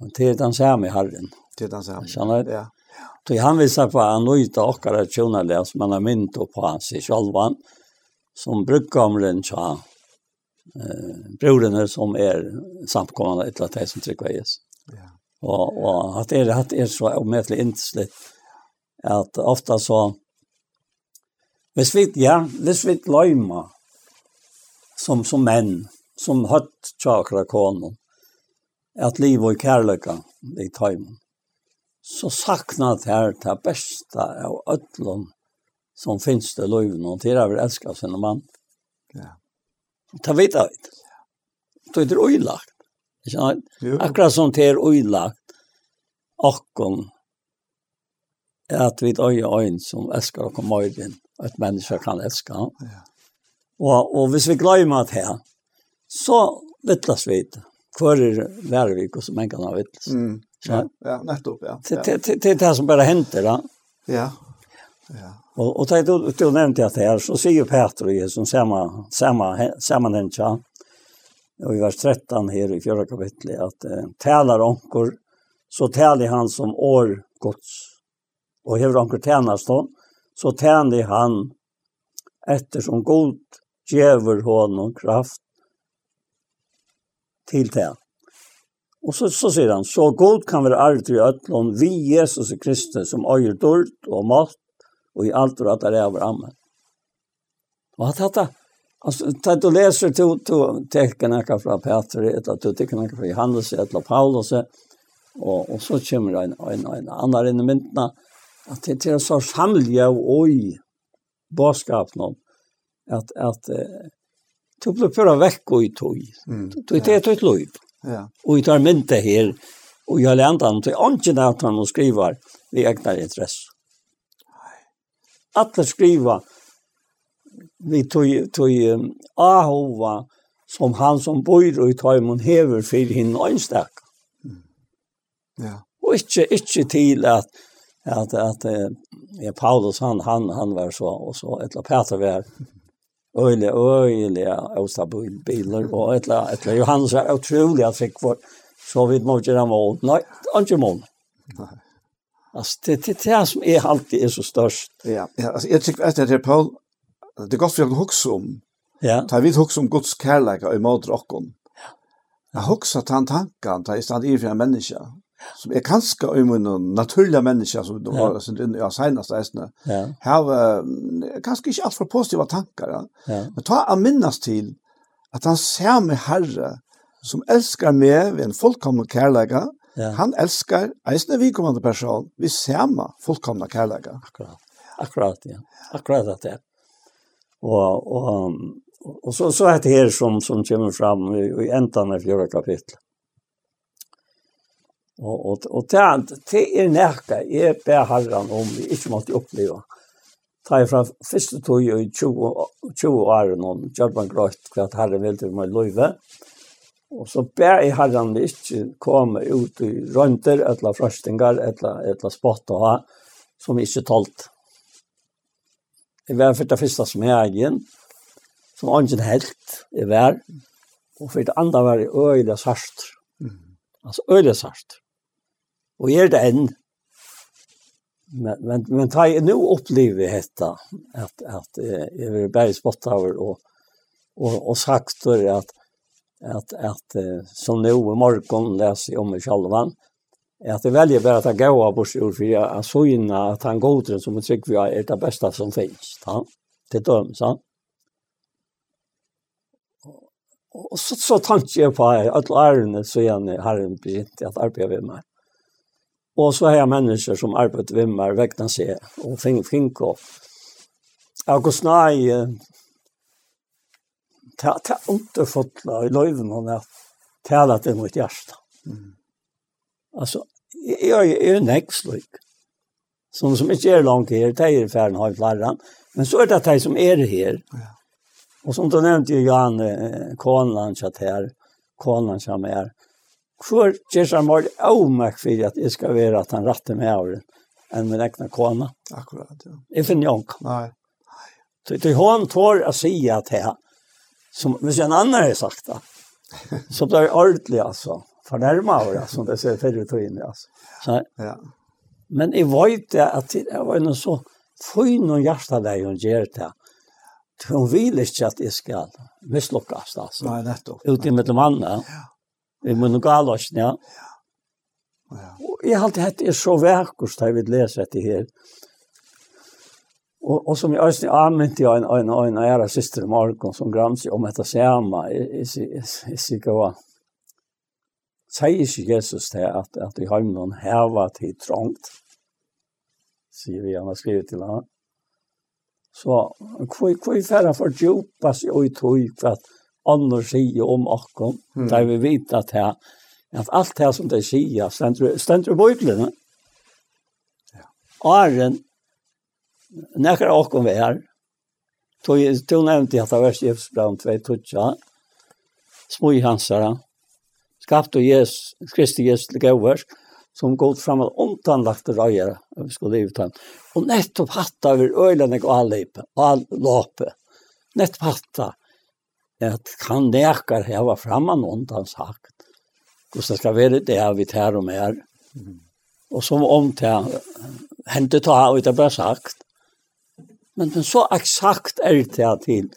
Men det är den samme herren. Det är den samme. Känner Ja. Så han visar på han nöjda och att tjona läs man har mynt på hans i självan som brukkamren tja eh brorene som er samkommande ett lat som trycker Jesus. Ja. Och och att är det er så omätligt intressant at ofta så Hvis vi, ja, hvis vi løyma som, som menn, som høtt tjakra konon, at liv og kærløyka i tøymen, så sakna her det beste av ødlån som finnes det løyven, og til jeg vil elske sin mann. Ja. Det vet jeg ikke. Det er øylagt. Akkurat som det er øylagt, akkon, at vi øye øyn som elsker og kommer inn, at mennesker kan elske. Ja. Og, og hvis vi glemmer det her, så vittles vi det kvar är Värvik och så man kan ha vitt. Mm. Ja, ja, nettopp, ja. Det det det som bara händer, då. Ja, ja. Och, och det du, du nämnde att det här, så ser ju Peter och Jesus samma, samma, sammanhängsa. Och i vers 13 här i fjärde kapitlet, att eh, talar onkor, så talar han som år gods. Och hur onkor tjänas då, så tjänar han eftersom god djever honom kraft til det. Og så, så sier han, så god kan være arvet i øtlån, vi Jesus Kristus som øyer dørt og mat, og i alt og at det er over amen. Og at dette, altså, da du leser to, to tekken ikke fra Petri, etter to tekken ikke fra Johannes, etter Paulus, og, og så kommer en, en, en annen inn i myndene, at det er så samlige og i båtskapen, at, at, at Du blir føra vekk og i tog. Du er det et liv. Ja. Og jeg tar mynte her, og jeg lente han til ånden at han skriver vi egnar interesse. Alle skriver vi tog, tog um, ahova som han som bor i Tøymon hever for henne øynstak. Mm. Ja. Og ikke, ikke til at at at eh, Paulus han han han var så og så ett Peter var öle öle ostabil biler, og ett la ett Johannes är utrolig at fikk for, så vid måste han vara nej ikke mål. Altså, det det det är som er alltid er så størst. Ja, ja altså, jeg tykker at det er, Paul det er godt for å huske om. Ja. Ta vi huske om Guds kärlek och emot rocken. Ja. Jag hooks att han i att i for en menneske, som är kanske om en naturlig människa som de har sin in i senast resten. Har kanske ikke alt för positiva tankar. Ja. Men ta att minnas till att han ser mig Herre som älskar mig vid en fullkomne kärleka. Ja. Han älskar eisne vikommande person vi samma fullkomna kärleka. Akkurat. Akkurat ja. Akkurat at det. Och och og så så er det här som som kommer fram i, i ändan av fjärde kapitlet Og, og, og det, det er nærke, jeg ber herren om vi ikke måtte oppleve. Ta jeg fra første tog i 20, 20 år, noen gjør man grøyt hva herren vil til meg løyve. Og så ber jeg herren vi ikke komme ut i rønter, eller frøstinger, eller, eller spott og ha, som ikke talt. Jeg var for det første som jeg igjen, som ånden helt i vær, og for det andre var jeg øyelig sørst. Altså øyelig sørst og er det enn. Men, men, men ta jeg nå opplever dette, at, at jeg vil bare spotte over og, og, og sagt at, at, at som nå i morgen leser jeg om meg selv, at jeg velger bare at jeg går av bort for jeg så inne at han godren som jeg trykker vi er det beste som finnes, ta, til døm, sant? Og så, så tenkte jeg på at alle ærene så gjerne har en begynt at arbeide med meg. Och så har jeg människor som arbetar ved meg, väckna sig och fink fink och Augustnai ta ta underfotla i løyven og har tala til mot hjärta. Mm. Alltså jag är en exlik. Som som inte är långt här, det är färden har flarran. Men så är det det som är här. Ja. Och som du nämnde ju Jan Konland chatt här, Konland som är. Hvor kjørs han var avmerk for at jeg skal være at han rattet med åren enn min egna kone. Akkurat, ja. Jeg finner jo ikke. Nei. Så det hon tår å si at jeg, som hvis en annan har sagt det, så blir det ordentlig, altså. Fornærma av det, som det ser før ut og inn, altså. Så, ja. Men jeg vet det at det var noe så fin og hjertet der hun gjør det. Hun vil ikke at jeg skal mislukkes, altså. Nei, nettopp. Ute i mellom andre. Ja i monogalåsen, ja. Ja. Og jeg har alltid hett er så verkost da jeg vil lese dette her. Og, og som jeg også anmynte i en, en, en ære syster Markon som granns om dette samme, jeg sier ikke hva. Sier ikke Jesus til at, at jeg har noen heva til trångt, sier vi han har skrivet til han. Så hva er færre for djupas i tog for at ånder sier om akkom, mm. der vi vet at, her, at alt det som de sier, stender i bøyblene. Ja. Åren, nekker akkom vi her, tog du nevnte at det var skjeftsbrann 2 tutsa, smøy hansara, skapt og jes, Kristi jes til gøyversk, som gått fram og omtanlagt røyere, vi skulle livet han. Og nettopp hatta vi øyne og allipe, allåpe, nettopp hatta, at kan nekar heva framman undan sagt. Hvordan det ska være det vi tar och mer. Mm. Och som om til hände ta och det bara sagt. Men, men så exakt är det till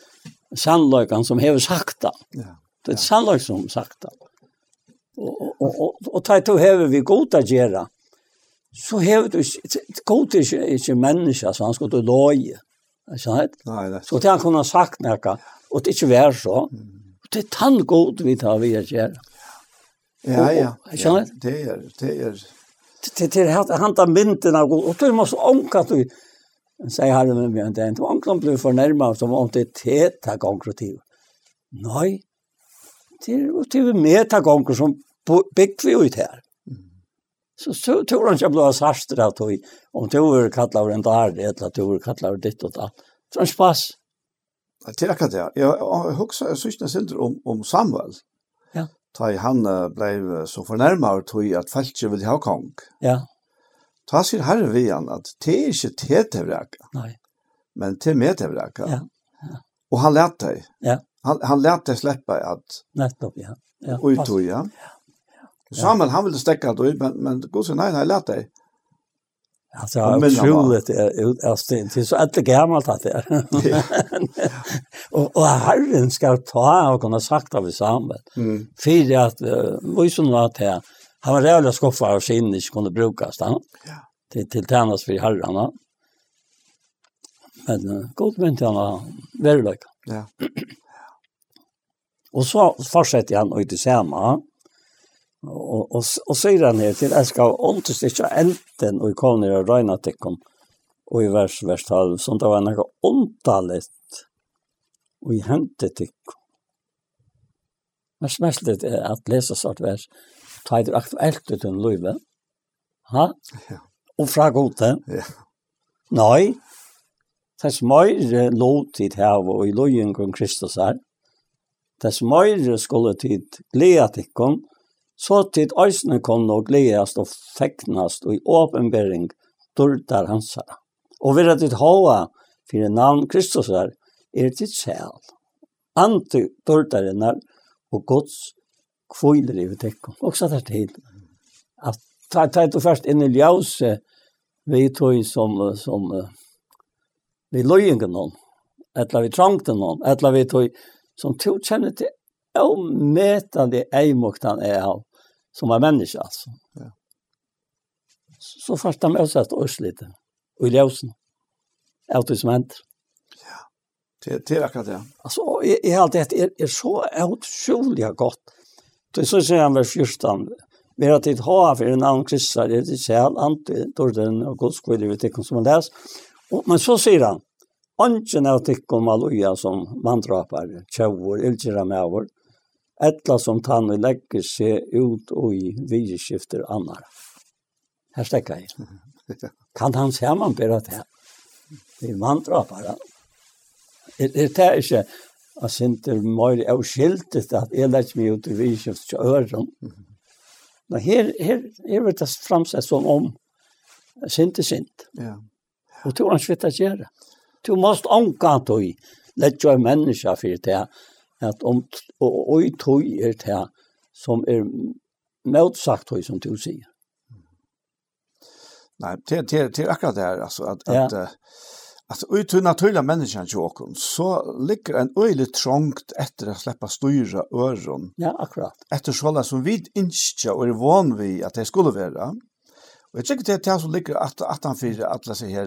sannlökan som hever sakta. Ja. Det er sannlökan som sakta. Och, och, och, och ta du hever vi god å göra. Så hever du, god är ikke människa så han ska du loja. Nej, nej. Så til han kunne ha sagt noe, og det ikke vær så. Det er tann god vi tar vi at gjøre. Ja, ja. ja. Det er, det er. Det, det er han tar mynden av god, og du er masse ånka du, sier herre med meg, det er ikke ånka blir fornærmet som om det er teta konkretiv. Nei, det er jo til metagonger som bygger vi ut her. Så så tror han jag blev sarstrat och om du vill kalla över en där eller att du vill kalla över ditt och datt. Så en spass. Det er akkurat det. Jeg husker jeg synes ikke om, om Samuel. Ja. Da han ble så fornærmet tog at Feltje ville ha kong. Ja. Da sier herre vi han at det er ikke te til vreka. Nei. Men til med til vreka. Ja. ja. Og han lærte deg. Ja. Han, han lærte deg slippe at... Nettopp, ja. ja. Uttog, ja. ja. Samuel, han ville stekke alt det, men, men god sier, nei, nei, lærte deg. Alltså jag otroligt alltså det är så att det gammalt att det är. Och och Herren ska ta och kunna sagt av samvet. Mm. För att vad som var det här han var jävla skoffa och sin inte kunde brukas då. Ja. Till till tjänas för herrarna. Men gott men tjäna väldigt. Ja. Och så fortsätter han ut i samma. Og, og, og sier han her til, jeg skal åndes ikke enten og kom ned og røyne til kom, og i vers, vers 12, sånn det var noe åndtalet, og i hentet til kom. Men smestlet er at lese sort vers, ta i aktuelt ut en løyve, ha? Ja. Og fra gode. Ja. Nei, Tess meire lot tid her, og i lojen kong Kristus her. Tess meire skulle tid gleda tikkon, Så tid øysene kom og gledast og feknast og i åpenbering dørdar hans her. Og at tid hoa fyrir navn Kristus er, er ditt sjæl. Ante durdarinnar og gods kvoiler i tekkom. Og så det til at ta ta to først inn i ljause vi tog som som vi løyingen noen, etla vi trangte noen, etla vi tog som tog kjenner til og eimoktan er av som var människa alltså. Ja. Så fast de också att oss lite. Och i ljusen. Allt det som händer. Ja. Det det är akkurat det. Alltså jag har alltid är är så otroligt gott. Det så säger han vers 14. Vi har tid ha för en annan kristare, det är själ ante torden och Guds kvalitet vet jag som läs. Och men så säger han Anken av tikkum aluja som mandrapar, tjauur, ilgjera mevur, etla som tann og legger seg ut og i vidskifter annar. Her stekker jeg. Kan han se man bedre til? Det er manndrapare. Det er det ikke at sinter møyre er skiltet at jeg legger meg ut i vidskifter til øren. Men her, her her vil det framsett som om sint er sint. Ja. Og tror han svitt at gjøre. Du måst omgå til å legge mennesker for det at om, og, og i tog er det som er motsagt tog som du sier. Nej, det det det är akkurat det här alltså att ja. att alltså ut hur naturliga människan jokon så ligger en öjligt trångt efter å slippe styra öron. Ja, akkurat. Efter sålla som vid insta och er van vi att det skulle vara. Och jag tycker det är det som ligger at, att han för alla så här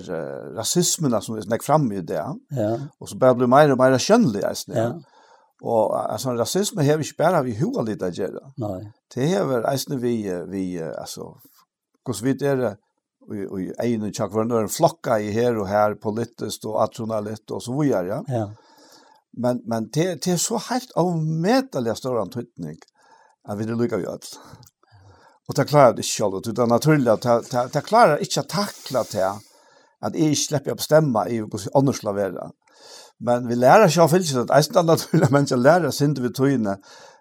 rasismene som vi snakker fram ju det. Ja. Och så bare blir mer och mer kjønnelig. Ja. Och altså, rasisme har vi ikke bare vi hur litt att göra. Nei. Det är vi alltså vi vi altså, hvordan vi det och och en och var en flokka i her og her, politisk og atronalitt og så videre, Ja. ja. Men men det det er så helt avmätliga stor antydning at vi det lyckas vi alt. Og det klarer det ikke selv, själv utan naturligt att det det, klarar inte att tackla det att jag ikke slipper å bestemme i hvordan andre skal være. Men vi lærer ikke av fylsen, at er naturlig jeg lærer sin sinde vi tøyene,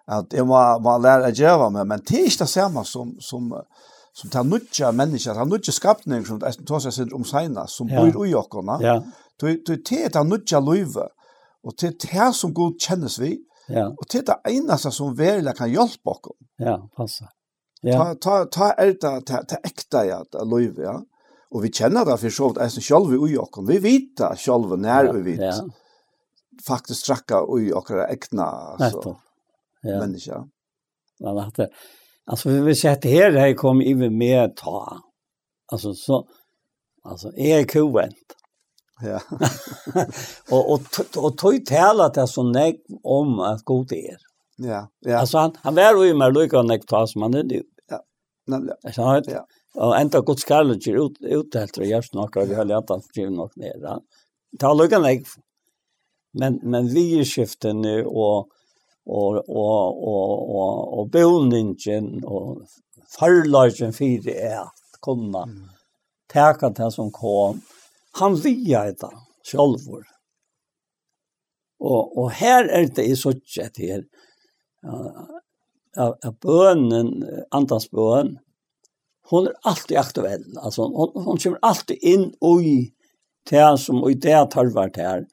at jeg må, må lære å gjøre meg, men det er ikke det samme som, som, som tar nødja mennesker, tar nødja skapning, som jeg tar seg sinde om sina, som ja. bor i åkerne. Ja. Det er det nødja løyve, og det er det som god kjennes vi, ja. og det er det eneste som virkelig kan hjelpe oss. Ja, passa. Ja. Ta, ta, ta er det, ta, ta ekte, ja, løyve, ja. Og vi kjenner det for så vidt, eisen selv i åkerne, vi vet det selv når vi vet. Ja, ja faktiskt tracka i okra äkna alltså. Ja. Men ja. Men att alltså vi vill se att här här kom ju med ta. Alltså så alltså är kuvent. Ja. och och och tog tala det så nej om att god till er. Ja, ja. Alltså han han var ju mer lika nek ta som han är nu. Ja. Nämligen. Ja. Ja. Och ända Guds kärlek ut ut helt och just några vi har höll att skriva något ner. Ta luckan nek Men men vi skiftar nu och och och och och och boningen och förlagen för det är att komma. Mm. Tärka det som kom. Han via det självor. Och och här är det i så att här av av bönen antas bön. Hon är alltid aktuell. Alltså hon hon kommer alltid in och i det som och i det tar vart här.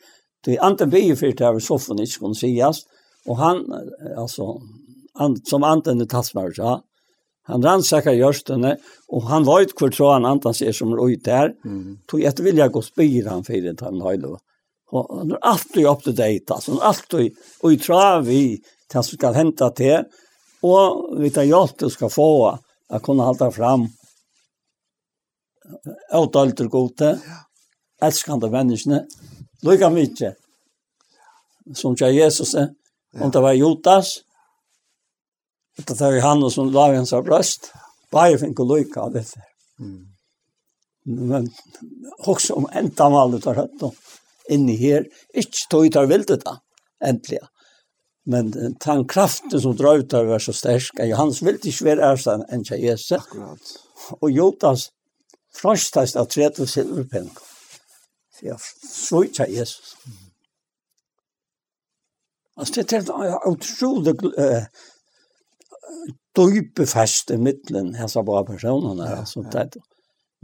Det är Anton vi för det här soffan inte kunde sägas. Och han, alltså, han, som Anton är tassmar, ja. Han rannsakar görstene, og han vet hvor tro han antans er som er ute her. Mm. Tog etter vilja gå spyr han for det han høylo. Og han er alltid up to date, altså. Han er alltid og i trav i det som skal hente til, og vi tar hjelp til skal få å kunne halda fram avtalte gode, elskande menneskene, Lika mykje. Som tja Jesus, eh? om det var Jotas, det var han som la hans av brøst. bare finko lika av dette. Mm. Men også om enda entamallet tar høtt noe inni her, ikke tog tar vildet da, endelig. Men den kraften som drar ut av var så sterk, at hans ville ikke være ærstand enn tja Jesus. Akkurat. Og Jotas, franskast av 30 silverpennkene så jeg svøyta Jesus. Altså, det er en utrolig uh, dype fest i midtelen, jeg sa bare personene. Ja, altså, ja. Det,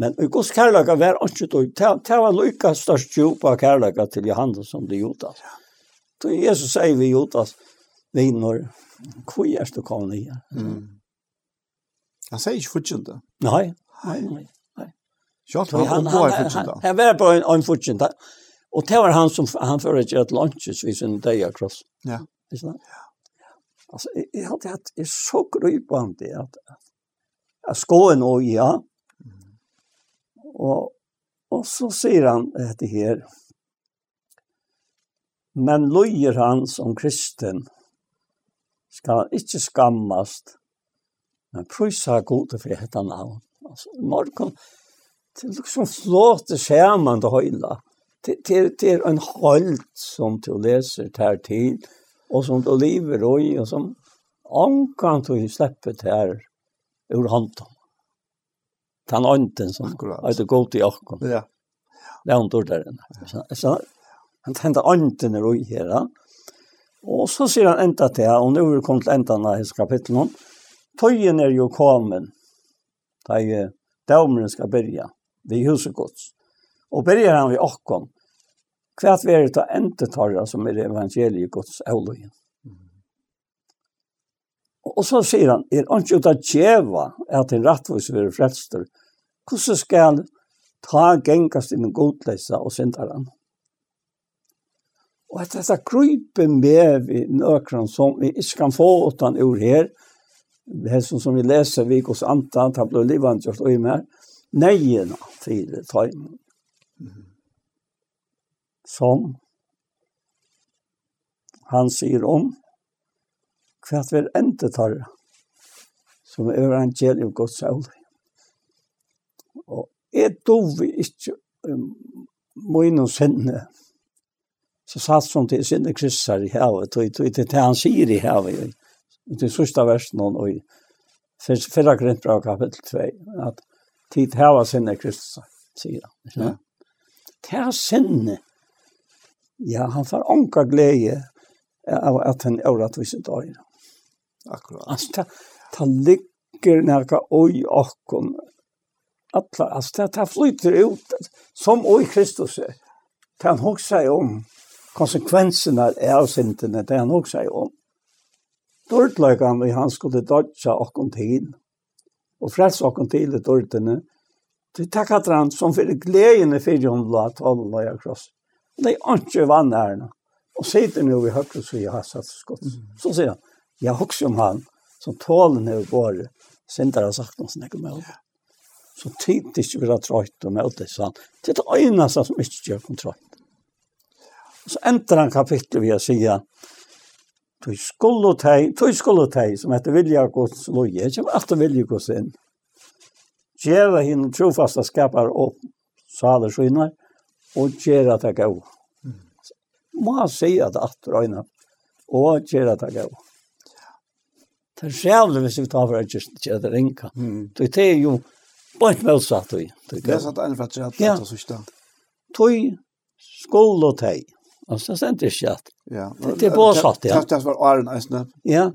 men i Guds kærløkene var ikke dyp. Det var lykka størst djupa av til Johannes som det Judas. Så Jesus sier vi Judas, når, hvor er du kommet nye? Mm. Han sier ikke fortjent det. Nei, nei, nei. Sjalt han han han han var på en en futchen Og det var han som han förut et lunches vid sin day across. Ja. Er sant? Ja. Alltså jeg hadde hatt er så grypende at jeg skoen og ja. Og og så sier han det her. Men løyer han som kristen skal ikke skammast. Men prisa gode for dette navn. Altså, morgon det liksom flåter skjermen til høyla. Det, det, det er en hold som du leser ter til, og som du lever i, og som ankan du slipper ter ur hånden. Den ånden som er det godt i åkken. Ja. Det er hun dår der inne. Han tente ånden er ui her. Og så sier han enda til her, og nå er vi kommet til enda av hans kapittel. Tøyen er jo kommet, da jeg dømeren skal byrja vid huset gods. Och börjar han vid åkon. Kvärt vi är det inte tarra som er evangeliet gods ålogen. Och så sier han, er ikke ut av djeva at en rettvis vil frelster, hvordan skal ta gengast inn i godleisa og syndaran? Og at dette kryper med vi nøkron som vi ikke kan få utan ur her, det som, som vi leser vi hos Antan, han ble livandgjort og i mer, nøyene til tøymen. Som han sier om hva vi endte tar som er evangeliet gjel Guds øl. Og jeg vi ikke um, mine sinne, så satt som til sinne kryssar i havet, og det er det han sier i havet, i det sørste versen, og i fyrra grintbra kapittel 2, at tid hava sinne Kristus, sier han. Ja. Det er sinne. Ja, han får anka glede av at han er at vi sitt øyne. Akkurat. Altså, det, det ligger nærka oi okkom. Alla, altså, det, det flyter ut som oi Kristus er. Det han hoksa om konsekvensene av sintene, det han hoksa om. Dårdløygan vi han skulle dodja okkom til henne og frels okken til i dørtene. Det takk at han som fyrir gledene fyrir hun la talen la jeg kross. Det er ikke vann ærene. Og sitter nu i høyre så jeg har satt skott. Så sier han, jeg husker om han som tålen er våre. Sindar har sagt noe snakke med henne. Så tid til ikke være trøyt og møte seg. Det er det øyneste som ikke gjør kontroll. Så ender han kapitlet ved å si Tui skulle tei, tui skulle tei, som heter vilja gods loje, kjem alltid vilja gods inn. Gjera hinn trofasta skapar og saler skynar, og gjera det gau. Må han si at røyna, og gjera det gau. Det er sjævlig hvis vi tar for at gjera det rinka. Det er jo bort motsatt tui. Det er satt enn for at gjera det, det er så ikke det. Tui skulle tei. Alltså sen det skött. Ja. Det er bara ja. det. Det var Aron Eisne. Ja.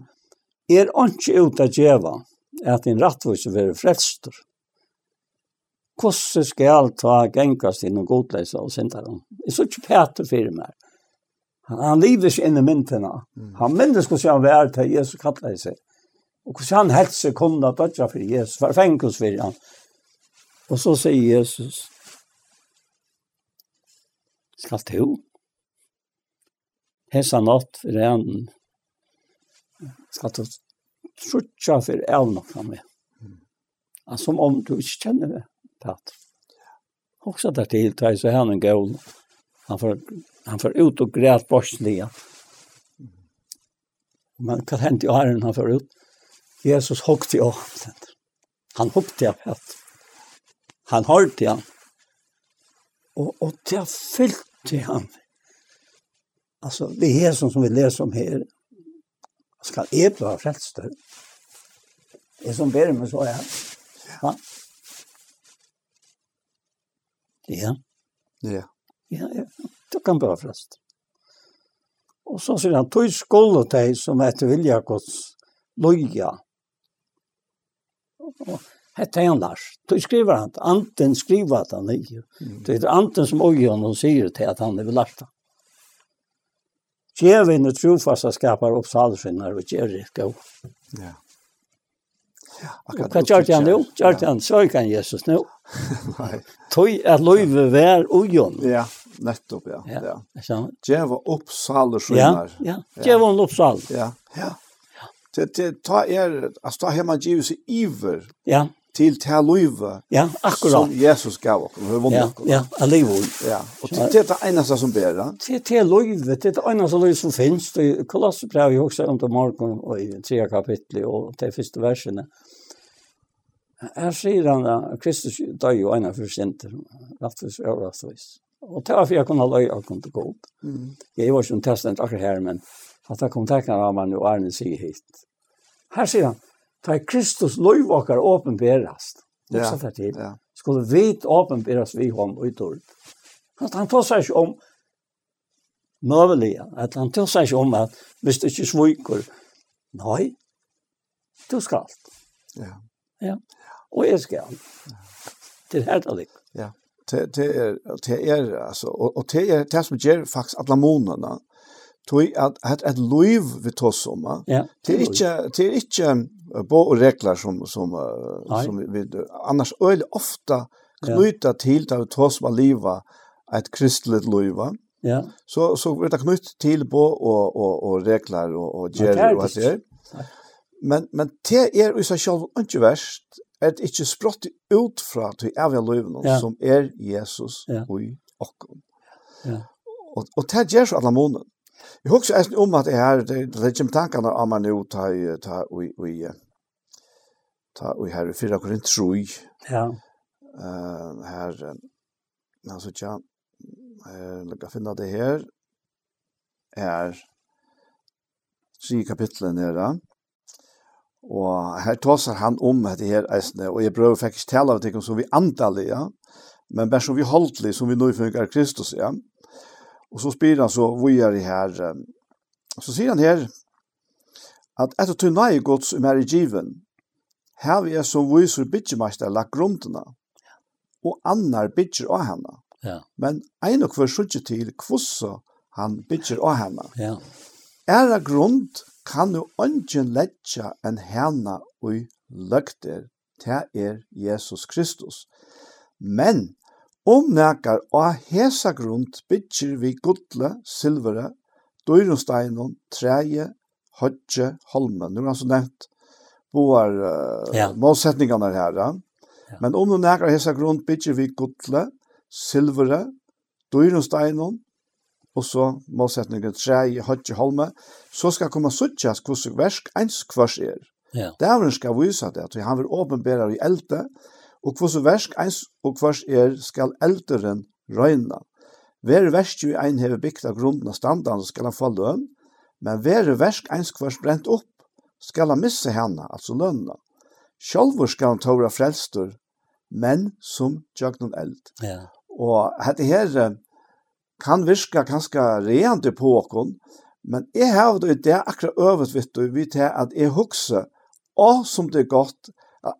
Er ikke ut av djeva at en rattvis vil være frelster. Hvordan skal ta gengast inn og godleisa og sintaren? Jeg så ikke Peter fyrir meg. Han lever ikke inn i myntene. Han minnes hvordan han var til Jesus kallet seg. Og hvordan han helst seg kunne dødja for Jesus, for fengels for han. Og så sier Jesus, skal du? hesa natt fyrir enden, skal du trutja for evna fra meg. Mm. Som om du ikke kjenner det, Pat. Også der til deg, så er han en gål, Han får, han får ut og græt borslige. Men hva hendte i åren han får ut? Jesus hukte jo. Han hukte jo, Pat. Han hørte han. Og, og det fylte han med Alltså det är som som vi läser om här. Ska är bra frälst. Det som ber mig så är. Ja. Ja. Ja. Ja, ja. Det kan bra frälst. Og så sier han, tog skål og deg som etter vilja gods loja. Og hette han Lars. Tog skriver han, anten skriver at han er. Det er anten som øyene og sier til at han er vel Lars. Gjev inn og trofasta skapar opp salfinnar og gjer det gav. Ja. Ja, akkurat. Hva gjør han nå? Gjør han søkan Jesus nå? Nei. Tøy at løyve vær ujon. Ja, nettopp, ja. ja. ja. Gjev opp salfinnar. Ja, ja. Gjev han opp sal. Ja, ja. Det, det, ta er, altså ta hemma givet seg iver. Ja til til løyve. Ja, akkurat. Som Jesus gav oss. og Vi vunnet ja, Ja, allivo. Ja, og til til det eneste som ber. Til til løyve, til det eneste løyve som finnes. Det er kolossebrev jo også om det morgen og i tre kapitlet og til første versene. Her sier han at Kristus døg jo ene for sinter, rettvis og rettvis. Og til at jeg kunne løy og kunne gå opp. Jeg var ikke en testent akkurat her, men at jeg kom tekkene av meg jo Arne sier hit. Her sier han, ta Kristus lov okkar åpenberast. Ja. Så där till. Ja. Skulle vi åpenberast vi hon utord. Han han får sig om möjliga att han tar sig om att visst inte sviker. Nej. Du ska allt. Ja. Ja. Och jag ska. Det är helt alik. Ja. Det det er, det er, altså, og, og det er det som gjør faktisk alle månedene, tui at at at liv við tossoma. Ja. Det er ikkje det er ikkje bo og reglar som som Nei. som vi annars øll ofta knyta til ta tossoma liva at kristeligt liva. Ja. Så så vert det knytt til bo og og og reglar og og ger og alt det. Men men det er i seg sjálv ikkje verst. Er det ikkje sprått ut fra til evige livet ja. som er Jesus ja. og i okkom. Ja. Og, og det gjør så alle måneden. Jeg husker eisen om at jeg har, det er ikke med tankene om man nå ta i, ta i, i, ta i her i 4 Korint 3. Ja. Uh, her, altså tja, jeg kan finne det her, er tre kapitlen nere, og her tåser han om dette her eisene, og jeg prøver faktisk tale av det som vi antallige, men bare som vi holdtlige, som vi nå fungerer Kristus, ja. Og så spyr han så hvor er det? Så sier han här att efter tunna i Guds mer i given her vi er som viser bitchmaster la grunnene, och annar bitcher av henne. Ja. Men en och för sjutje till kvossa han bitcher av henne. Ja. Är det grund kan du inte lägga en henne och lökter til er Jesus Kristus. Men Om nekar og hesa grund bytjer vi gudle, silvere, døyrunsteinon, treje, hodje, holme. Nu er han så nevnt boar uh, ja. målsetningene her. Ja. Men om nekar og hesa grund bytjer vi gudle, silvere, døyrunsteinon, og så målsetningen treje, hodje, holme, så skal komme suttjas hvordan versk ens kvars er. Ja. Dævren skal vise det, at han vil åpenbære i elte, og hvordan versk eins og hvers er skal elderen røyna. Ver versk jo ein hever bygd av grunden av standarden skal han få løn, men ver versk eins hvers brent opp skal han misse henne, altså lønna. Sjolvor skal han tåra frelstur, men som jøgnon eld. Ja. Og dette her kan virka ganske reende på åkken, men jeg har det akkurat øvet, vet du, vi til at jeg hukser, og som det er godt,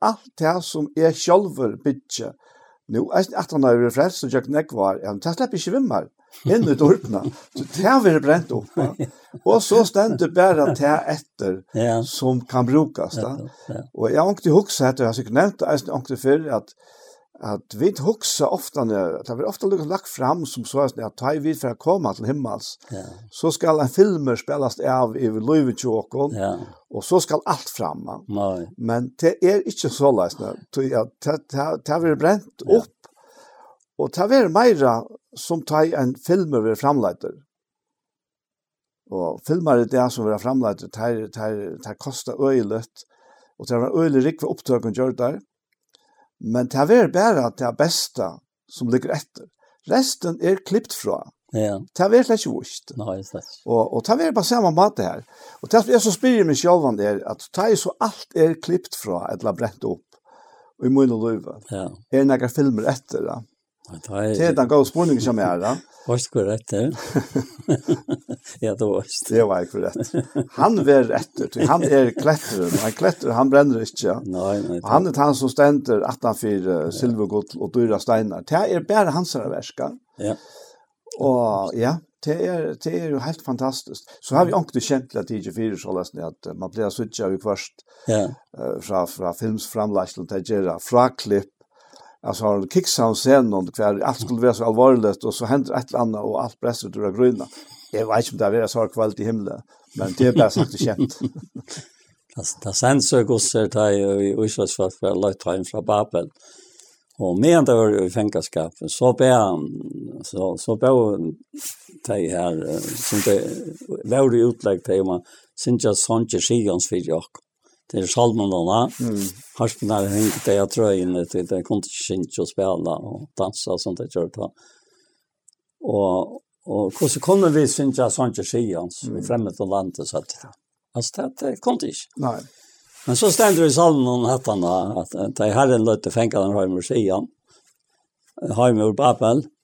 alt det som er sjølver bytje, nu, eisen at han har vært frelst og gjøk nekvar, ja, men det slipper ikke vimmer, inn i orpna, så det har vært brent opp. Og så stender bare det etter som kan brukes. Da. Og jeg har ikke hukset, etter, jeg har sikkert nevnt det, jeg har ikke før, at at vi hugsa ofta nu, at det er ofta lukka lagt fram som så at ja, tar i vid for å komme til himmels, ja. så skal en filmer spelas av i livet til ja. og så skal alt fram. Nei. Men det er ikke så leis nu, det vi brent opp, og det vi meira som tar en filmer vi framleiter. Og filmer er det som vi framleiter, det kosta øyeløtt, og det er øyelig rikve opptøkken gjør der, Men det er bare det beste som ligger etter. Resten er klippt fra. Ja. Det er slett ikke vust. Nei, slett. Og, og det er bare samme mat her. Og det er så spyrer meg selv om det er at det er så alt er klippt fra eller brent opp i munnen og løyve. Ja. Er noen filmer etter det. Det er den goda spårningen som er, da. där. Vars rett det? Ja, det var det. Det var ikke rett. Han var rätt. Han er är klättrare. Han klättrar, han bränner inte. Nei, nei. Og han er han som stender 18-4 för silvergott och dyra steiner. Det er bare hans verska. Ja. Og ja, det er, det er jo helt fantastisk. Så har vi ordentlig kjent til at det är fyra så løsning, at man blir så tjocka i först. Ja. Fra fra films til å gjøre fra klipp alltså har kicksound sen och kvar allt skulle vara så allvarligt och så händer ett eller annat och allt pressar ur gröna. Jag vet inte om det är så kvalitet i himlen, men det är bara sagt det känt. Det sänds så gossar där i Israels för att vara lite från Babel. Och medan det var i fängelskapen så ber så, så ber de här som det var i utlegg til, man syns jeg sånn ikke Sions for jag det är salmonerna. Mm. Harspinnar hängde det jag tror in det det kunde inte och spela och dansa och sånt där gjort va. Och och hur så kommer vi syns jag sånt tjejans mm. vi främmet och landet så att alltså det, det kunde inte. Nej. Men så ständer det i salmen hattarna att det här är en lötte fänkade han har med tjejan. Har med Babel. Mm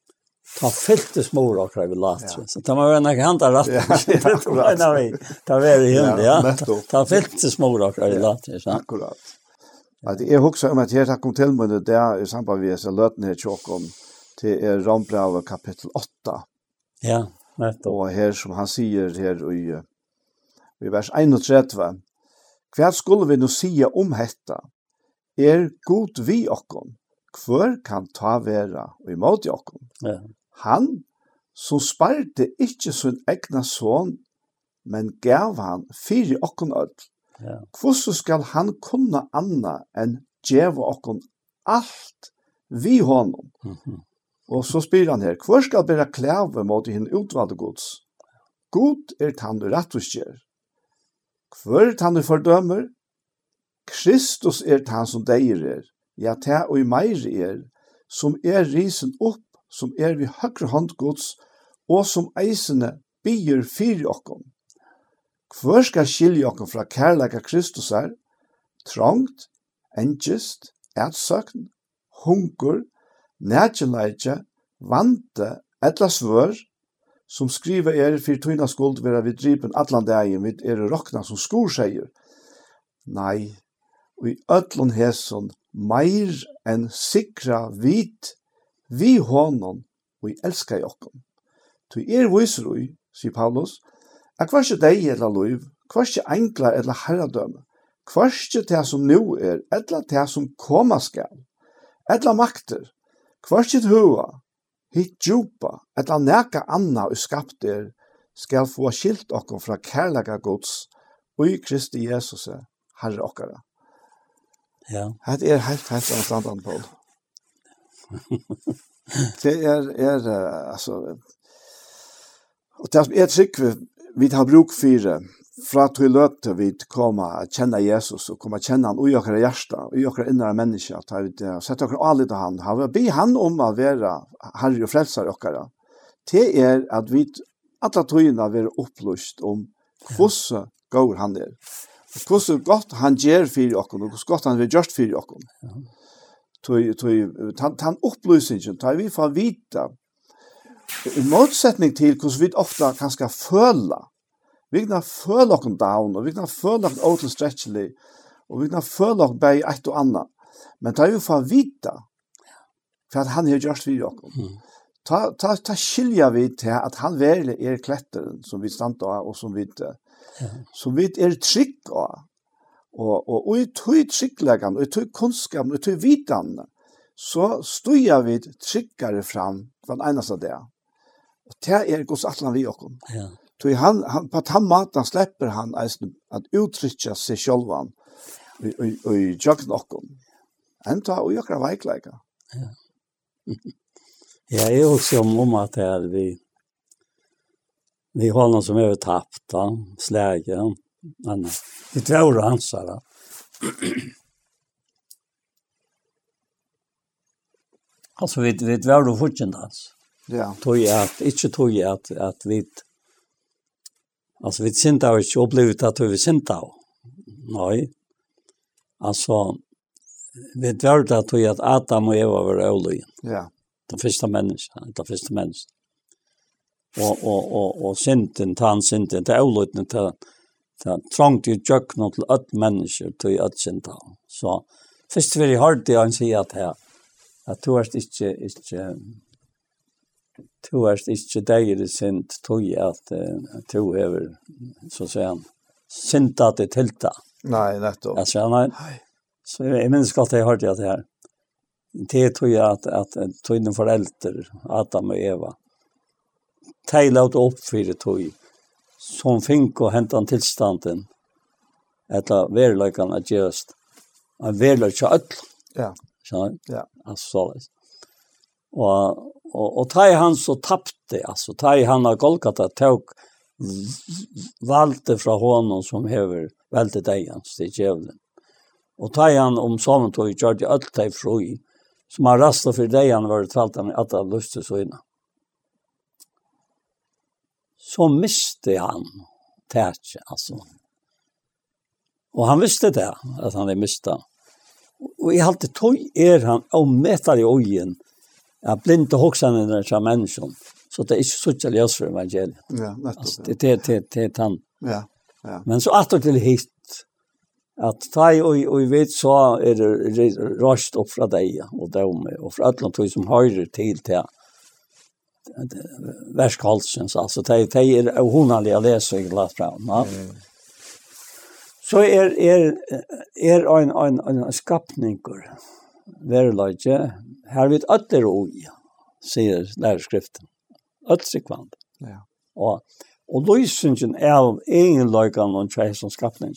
ta fylte smor och kräver lat. Så ta man vänner han ta rätt. Nej. Ta väl igen ja. Ta fältes mor och kräver lat. Akkurat. Ja, det är också om att jag kom till med det där i samband med så lötne här tjock till er Rombrau kapitel 8. Ja, nettopp. Och här som han säger här i i vers 31. Kvært skulle vi nu sia om hetta? Er god vi okkom? Kvør kan ta vera og imot okkom? Ja. Han som sparte ikkje sin egna son, men gav han fyri okkon öll. Ja. Hvordan skal han kunna anna enn djeva okkon alt vi honom? Mm -hmm. Og så spyr han her, hvor skal bera klæve mot hinn utvalde gods? God er tann du rett og skjer. Hvor tann du fordømer? Kristus er tann som deir er, ja, ta og i meir er, som er risen opp som er vi høyre hånd gods, og som eisene bier fyr okkom. Hvor skal skilje okkom fra kærleika Kristus er? Trangt, engest, etsøkn, hungur, nætjeleitje, vante, etla svør, som skriver er for tøyna skuld vera vi dripen atlan dagen, vi er rokna som skor seier. Nei, og i ötlun hesson meir enn sikra vit vi honom, og i elskar jokkom. Tu er viserui, sier Paulus, at kvarske deg eller loiv, kvarske enkla eller herradøme, kvarske det som nu er, eller det som koma skal, eller makter, kvarske hua, hitt djupa, eller neka anna og skapt er, skal få skilt okkom fra kærlega gods, og i Kristi Jesus, herre okkara. Ja. Det er helt, helt annet på. det er, er altså, og det er sikkert vi, vi har bruk for fra til løte vi komme å kjenne Jesus og komme å kjenne han i okra hjärsta, i okra innere mennesker, at vi har sett okra alle til han, har vi be han om å være herre og frelser okra. Det er at vi alle togene vil opplyst om hvordan går han er, hvordan godt han gjør for okra, og hvordan godt han vil gjøre for okra tui tui tan tan upplysningen tar vi får vita i motsättning till hur vi ofta kanske føla. Vi kan føla oss down og vi kan føla oss out stretchly og vi kan føla oss bei ett och annat men tar vi får vita för att han har just vi och ta ta ta skilja vi till att han väl är klätteren som vi stannar och som vi som vi är trygg av Og, og, og i tøy tryggleggene, og i tøy kunnskapen, og i tøy vitan, så stuja vi tryggere fram den eneste det. Og det er gos atlan vi okkom. Ja. Tøy han, han, på den maten slipper han eisen at uttrykja seg sjolvan og og, og, i jøkken okkom. Enn ta og jøkker veikleika. Ja. ja, jeg også om om at det er vi, vi har noen som er tapt, da, slæge, Anna. Det är ju hans alla. Alltså vi vi var då fortsätta dans. Ja. Tog jag att inte tog jag att att vi alltså vi synda har inte upplevt att vi synda. Nej. Alltså vi var då tog jag att Adam och Eva var olöjen. Ja. Den första människan, den första människan. Och och och och synden, tan synden, det är olöjen, det Så trångt i tjøkken til ødt mennesker tog ødt sin tal. Så først vil jeg høre det han sier at her, at du er ikke, ikke, du er ikke deg i sint, tog at du er, så sier han, sint at det tilta. Nei, nettopp. Jeg sier nej. Så jeg minns godt jeg hørte det her. Det tog jeg at, at tog noen foreldre, Adam og Eva, teile ut opp for det tog som fink og hentan tilstanden etter verileikan at gerast en verleik til öll ja ja altså såleis og og og tæi han så tappte altså tæi han av Golgata tok valde fra honom som hever velde deians til djevelen. Og tæi han om samen tog i de öll tæi froi som har rastet for deian var det talt han att ha lustes og innan så miste han tætje, altså. Og han visste det, at han hade miste. Og i halte tog er han og metar i øyen av blinde hoksene som mennesken. Så det er ikke sånn at for evangeliet. Ja, nettopp. Altså, det er det, det, han. Ja, ja. Men så atter til hit, at ta og, og vet så er det rast opp fra deg og dem, og fra alle tog som hører til til verskhalsens, altså, de, de er är å lese i glatt fra. va så er, er, er en en en skapningur verleje här vid ötter oj sier lärskriften ötsekvand ja Og, och lösningen är egen likan og tjej som skapning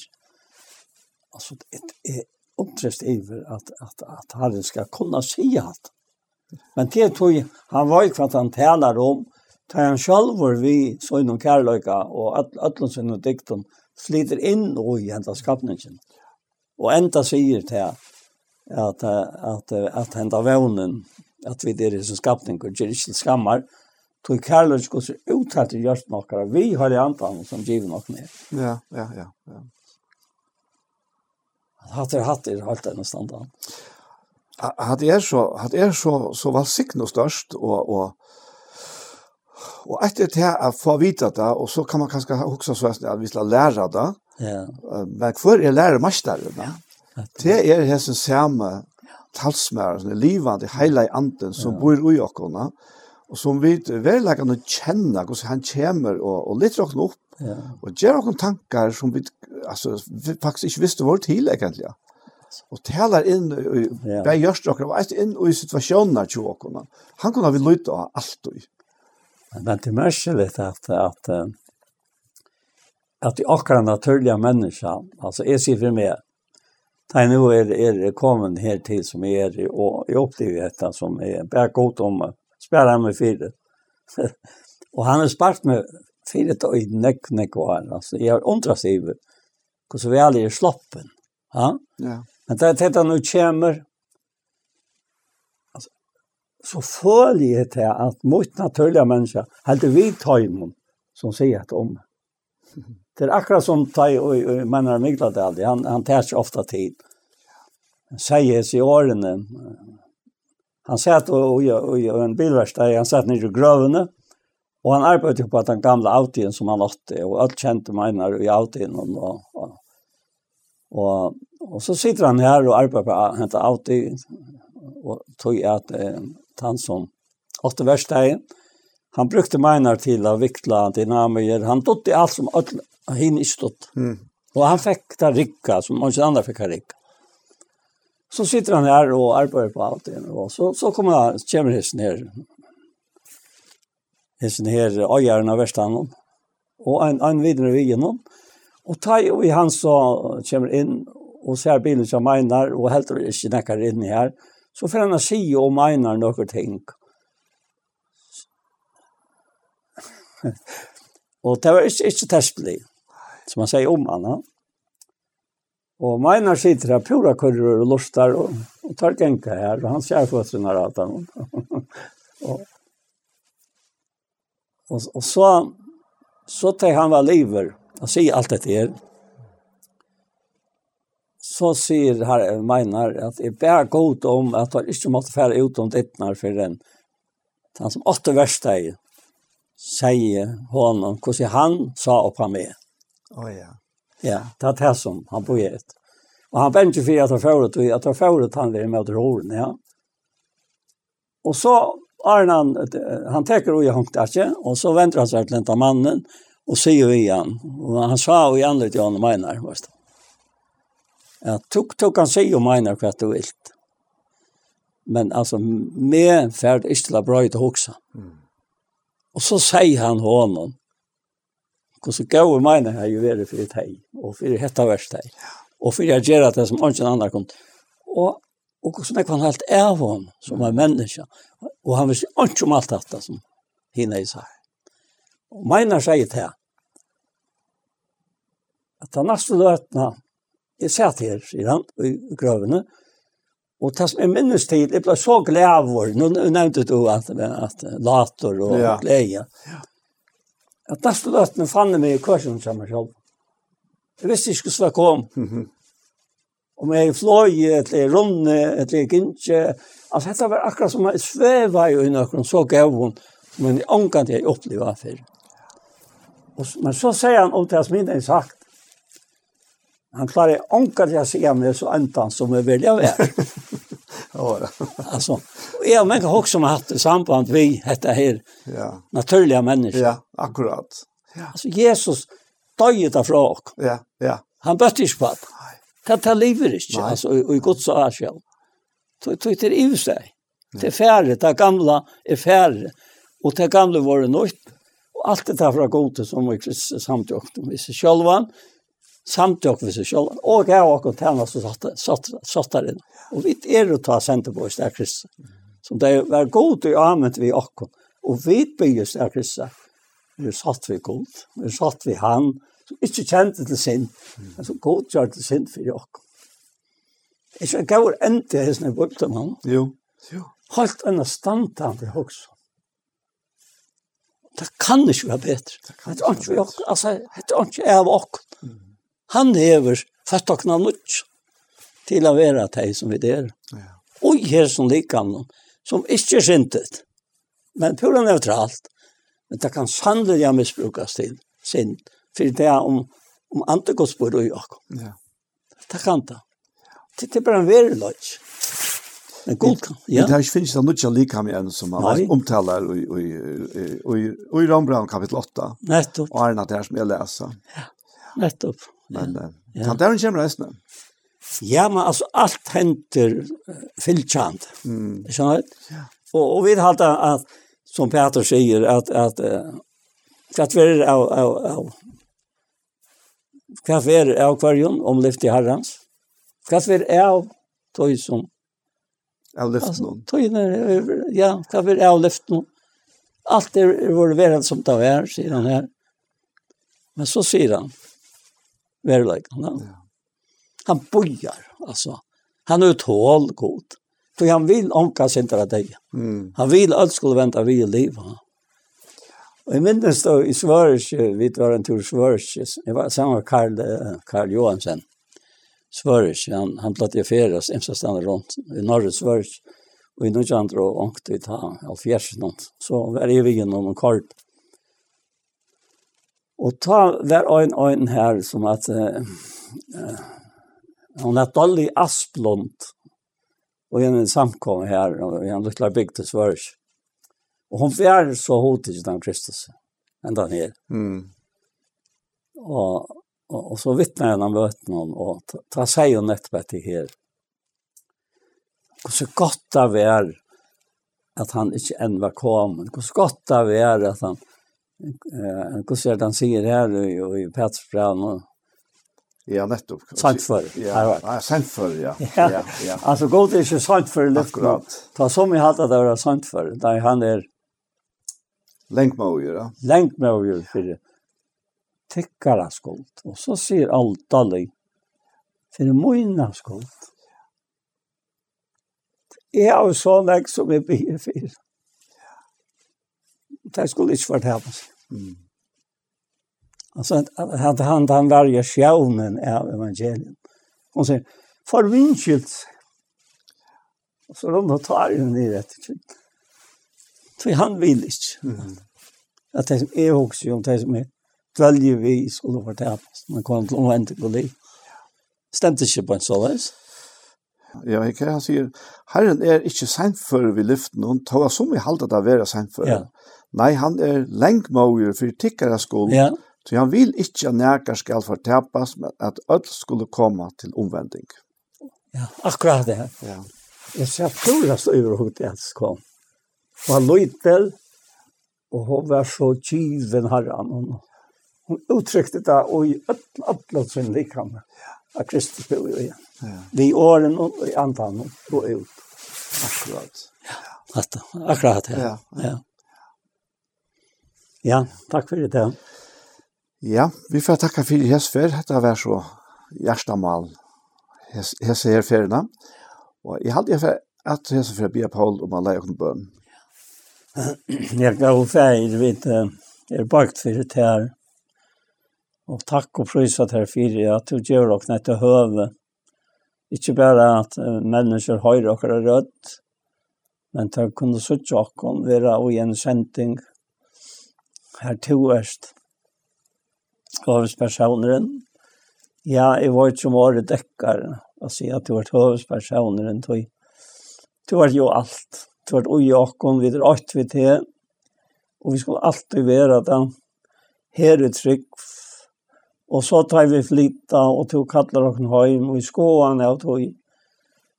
Altså, det er uppträst över at, at, at Herren skal kunna si alt. Men det tog han var ju kvart han talar om tar han själv vi så inom kärleka och att Atlansen och dikten flyter in och i hända skapningen. Och ända säger till att att att, att hända vånen att vi det är som skapning och ger inte skammar tog kärlek går så uttatt i hjärtat några vi har det antan som givet något mer. Ja, ja, ja, ja. Hatter hatter halt den standard at er så, at er så, så valsikten og størst, og, og, og att det er få vita det, og så kan man kanskje også så at vi skal lære det, ja. men hvor er læremasteren? Ja. Det er som samme talsmæren, som er livende, hele anden, som ja. bor i åkerne, og som vi verlegger å kjenne hvordan han kommer, og, og litt råkne opp, ja. og gjør noen tankar som vi altså, vi faktisk ikke visste vår til egentlig. Ja og talar inn i ja. bæ gjørst okkur, og inn i situasjonen til okkur. Han kunne vi lytte av alt og. Men det er merkelig at, at, at de akkurat naturlige mennesker, altså jeg sier for meg, da jeg nå er, er kommet her til som jeg er, og jeg opplever dette som jeg bare godt om, spærre meg fire. og han har spart meg fire til å nekk, nekk og her. Altså, jeg har undret seg over hvordan vi alle er sloppen. Ja? Ja. Men det er nu kommer, altså, så føler jeg til at mot naturlige mennesker, helt vi tar imot, som sier et om. Det er akkurat som tar, och og mennene mygler det aldrig han, han tar seg ofte tid. Han sier i årene, han satt og, og, og, og en bilverkstad, han satt nere i grøvene, og han arbeidde på den gamle Audien som han åtte, og alt kjente mener i Audien, og, og Og, og så sitter han her og arbeider på hentet Audi, og tog at eh, han som åtte versteg, han brukte meinar til å vikla dynamier, han dotte alt som öll, hin ikke stått. Mm. Og han fikk det rikka, som mange andre fikk det rikka. Så sitter han her og arbeider på Audi, og så, så kommer han, kommer hissen her, hissen her, øyeren av verstanen, og en, en videre vi gjennom, og Og ta jo i han så kommer inn og ser bilen som Einar, og helt og ikke nekker inn i her, så får han si om Einar noen ting. og det var ikke, ikke testelig, som han sier om han. Og Einar sitter her, pura kurrer og lustar, og, og tar genka her, og han ser føttene her at han. og, og, og så, så tar han var livet, han sier allt dette her, Så sier här menar att det är bare gott om att han inte måste fære ut om dittnar för den. Han som åtte värsta är säger honom hur han sa opp han med. Oh, ja. Ja, det er det som han på et. Och han vände för att han förut och att han förut han var med roren, ja. Och så Arnan, han teker och jag hunkar inte, och så venter han seg til den mannen, och sier vi igjen. Och han sa i andra till honom menar, vad det? Ja, tok tok han säger menar hva du vil. Men alltså med färd å bra ut också. Mm. Och så säger han honom. Och så går menar här ju är det för ett hej och för det hetta värst hei, Och för jeg gjør det som ingen andre kom. Och och som er han helt av hon som er människa och han visste inte om allt dette som hinner i sig. Og meina seg til at den neste løtna jeg satt her, sier han, i grøvene, og det som jeg minnes til, jeg ble så glad vår, nå nevnte du at, at later og ja. glede, at neste løtna fann jeg meg i kursen som sammen selv. Jeg visste ikke hvordan hva kom. Mm -hmm. Om jeg fløy, eller runde, eller gynnsje, altså dette var akkurat som jeg sveva i noen så gavun, men jeg omgant jeg opplevde før men så säger han åt deras minne sagt. Han klarar onkar jag ser med så antan som är väl jag är. ja. alltså, jag som har haft ett samband vi heter här. Ja. Naturliga människor. Ja, akkurat. Ja. Alltså Jesus döjer där från. Ja, ja. Han bötte inte på. det. Det tar livet inte. Alltså, och i Guds så är själv. Det tog det i sig. Det är färre, det gamla är färre. Och det gamla var det nytt allt det fra gode som vi kristne samtjøkt med seg sjølva, samtjøkt med seg sjølva, og jeg har akkurat tjene så satt der inne. Og vi er å ta senter på oss der kristne. Så det var gode i anvendt vi akkurat, og vi bygger oss der kristne. Vi satt vi god, vi satt vi han, som ikke kjente til sin, men som god gjør til sin for oss. Jeg gav enda hesten i bøkten han. Jo, jo. Halt enn standtande også. Det kan ikke være bedre. Det kan ikke være bedre. Altså, det er ikke av ok. Han hever fast og knall knallnutsk til å være de som vi der. Ja. Og her som liker likkamnen, som ikke er syntet, men pura neutralt. Men det kan sannelig misbrukes til synd, for det er om, om antigodsbord og ok. Ja. Det kan det. Det er bare en veriløs. Men god kan, ja. Det här finns det något likam igen som man omtalar i, i, i, i, i Rambran kapitel 8. Nettopp. Och Arna där som jag läser. Ja, nettopp. Men ja. ja. kan det här kommer resten? Ja, men alltså allt händer fylltjant. Mm. Ja. Och, och vi har att, som Peter säger, att, att, att, vi av, av, av Hva er av kvarjon om lyft i herrens? Hva er av tog som Av lyften. Tøyene er over, ja, hva vil av lyften? Alt er vår verden som det er, sier han her. Men så sier han, verleggen, ja. ja. Han bojar, altså. Han er tål god. For han vil omka sin til deg. Mm. Han vil alt skulle vente vi i livet. Og jeg minnes da i Svørs, vi var en tur Sveriges. jeg var sammen med Karl, Karl Johansen. Svörs, han, han platt i feras, emsa stannar runt, i norra Svörj, og i nudja andra och ångt i ta alfjers något. så var jeg viggen någon kort. Og ta hver ein ein här som at eh hon han dolly asplund og en samkom her og en luklar bygd til Svörj. Og hon fjær så hotig den Kristus enda her. Mm. Og Og, og så vittnar jeg om møten hon og ta sig hon nettopp till her, Och så gott av er at han ikke enn var kommet, Och så gott av er at han eh hvordan er det han sier her i i Petsbran och Ja, nettopp. Sant for. Ja, ja sant for, ja. Ja, ja. ja. altså, god er ikke sant for för Akkurat. Ta som i det var sant for, da han är länkmöjer. Länkmöjer för det tykkara skuld. Og så sier alt Aldali, for moina skuld. Jeg har så lenge som jeg blir for. Det skulle ikke vært hjemme. Mm. Altså, at at han, han verger sjøvnen av evangeliet. Hun sier, for vinkjølt. Så rundt og tar hun ned etter kjent. Så han vil ikke. Mm. At det som er også, om det som er dvelje vi skulle fortelles, man kom til å vente på det. Stemte ikke på en såleis? Ja, jeg kan si, Herren er ikke sent før vi lyften, hun tar som vi halte det å være sent før. Ja. Nei, han er lengmåger for tikkere skuld, ja. så han vil ikke at nærkere skal fortelles, men at alt skulle komme til omvending. Ja, akkurat det. Ja. Jeg ser fullast overhovedet jeg kom. Og han løytel, og hun var så tjiven herren. Og hon uttrykte det og i alla sin likam av Kristus bo i igjen. Vi åren og i antan og ut. Akkurat. Ja, akkurat. Ja. Ja. ja, takk for det. Ja, vi får takka for hesfer. Hetta var så hjertamal hese her ferina. Og jeg hadde jeg at hese for Bia Paul om alle jeg bøn. Jeg gav feir vidt er bakt for det her Og takk og prøys for her fire, at du gjør dere nette høve. Ikke bare at mennesker høyre og er rødt, men til å kunne sitte dere være og gjenkjenting her to erst. Høvespersoneren. Ja, jeg var ikke som året dekker å si at du var høvespersoneren. Du du var jo alt. Du var ui dere, vi er åkt vi til. Og vi skulle alltid være da. Her er trygg Og så tar vi flytta og tog kallar okken heim og i skoan av tog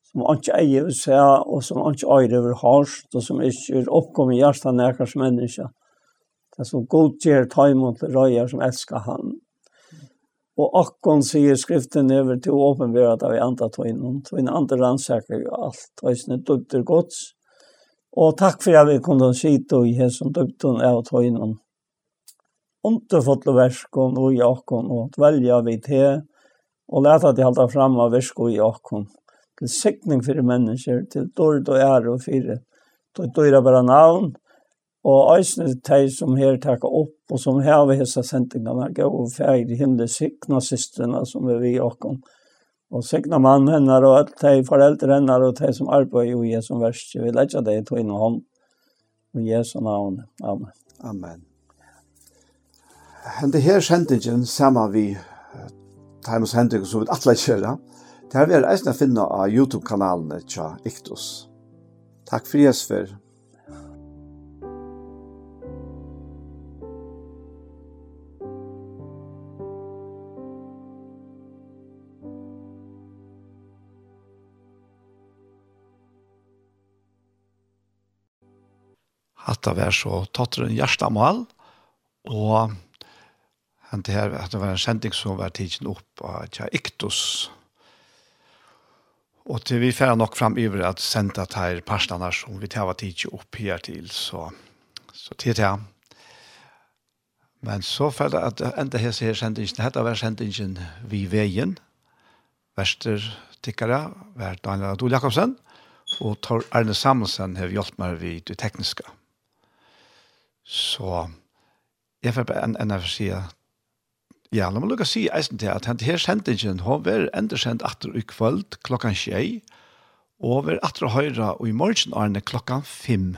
som ikke eier vil se og som ikke eier over harst og som ikke er oppkom i hjertet nærkars menneske. Det er som godgjør taimot røyer som elsker han. Og akkon sier skriften over til åpenbæret at vi andre tøynen. Tøynen andre rannsaker jo alt. Tøysen er døpter gods. Og takk for at vi kunne sitte i hessen døpten av tøynen underfotle verskon og i akkon og velja vi te og leta til halda fram av versko i akkon til sikning fyrir mennesker, til dård og ære og fyrir til dård bara navn og eisne teg som her takka opp og som her vi hessa sendingarna gå og fægir himle sikna systrena som er vi i og sikna mann hennar og alt teg foreldre hennar og teg som arbeid i Jesu verst vi letja deg tog inn og hånd i Jesu navn. Amen. Amen hende her sendingen sammen vi Times Hendrik som vi atler kjører, det har vi eisen å finne av YouTube-kanalene tja Iktus. Takk for Jesper. Hatta vær så tatt den hjertemål, og han det her, at det var en sending som var tidsen opp av Tja Iktus. Og til vi færre nok fram över at senda her parstene som vi tar tidsen opp her til, så, så til det Men så færre det at enda hese her sendingen, dette var sendingen vi veien, verster tikkere, var Daniel Adol Jakobsen, og Tor Arne Samuelsen har hjulpet meg vid det tekniske. Så jeg får bare en, en av sida Ja, la meg lukka si eisen til at hent her sendingen har vært endersendt atter i kvöld klokkan tjei, og vært atter å høyra og i morgen arne klokkan fem.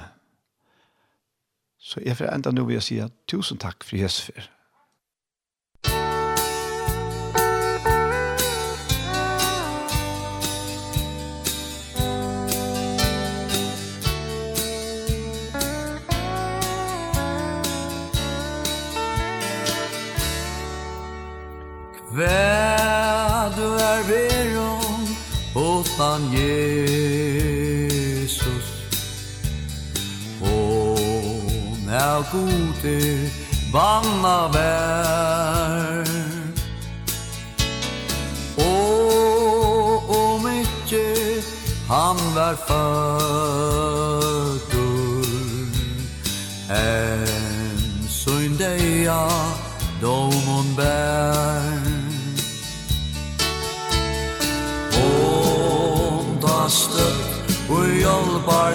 Så jeg får enda nå vil jeg si tusen takk for Jesper. Väl du er veron utan Jesus. O är gode Banna vær. O om ikkje Han var födor En söndag domon bær. stött och hjälpar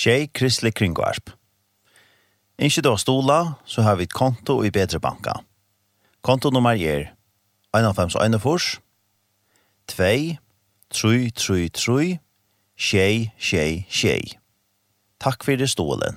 Tjej Kristelig Kringvarp. Ikke da stola, så har vi et konto i Bedre Banka. Konto nummer er 1,5,1,4, 2, 3, 3, 3, tjej, tjej, tjej. Takk for det stålen.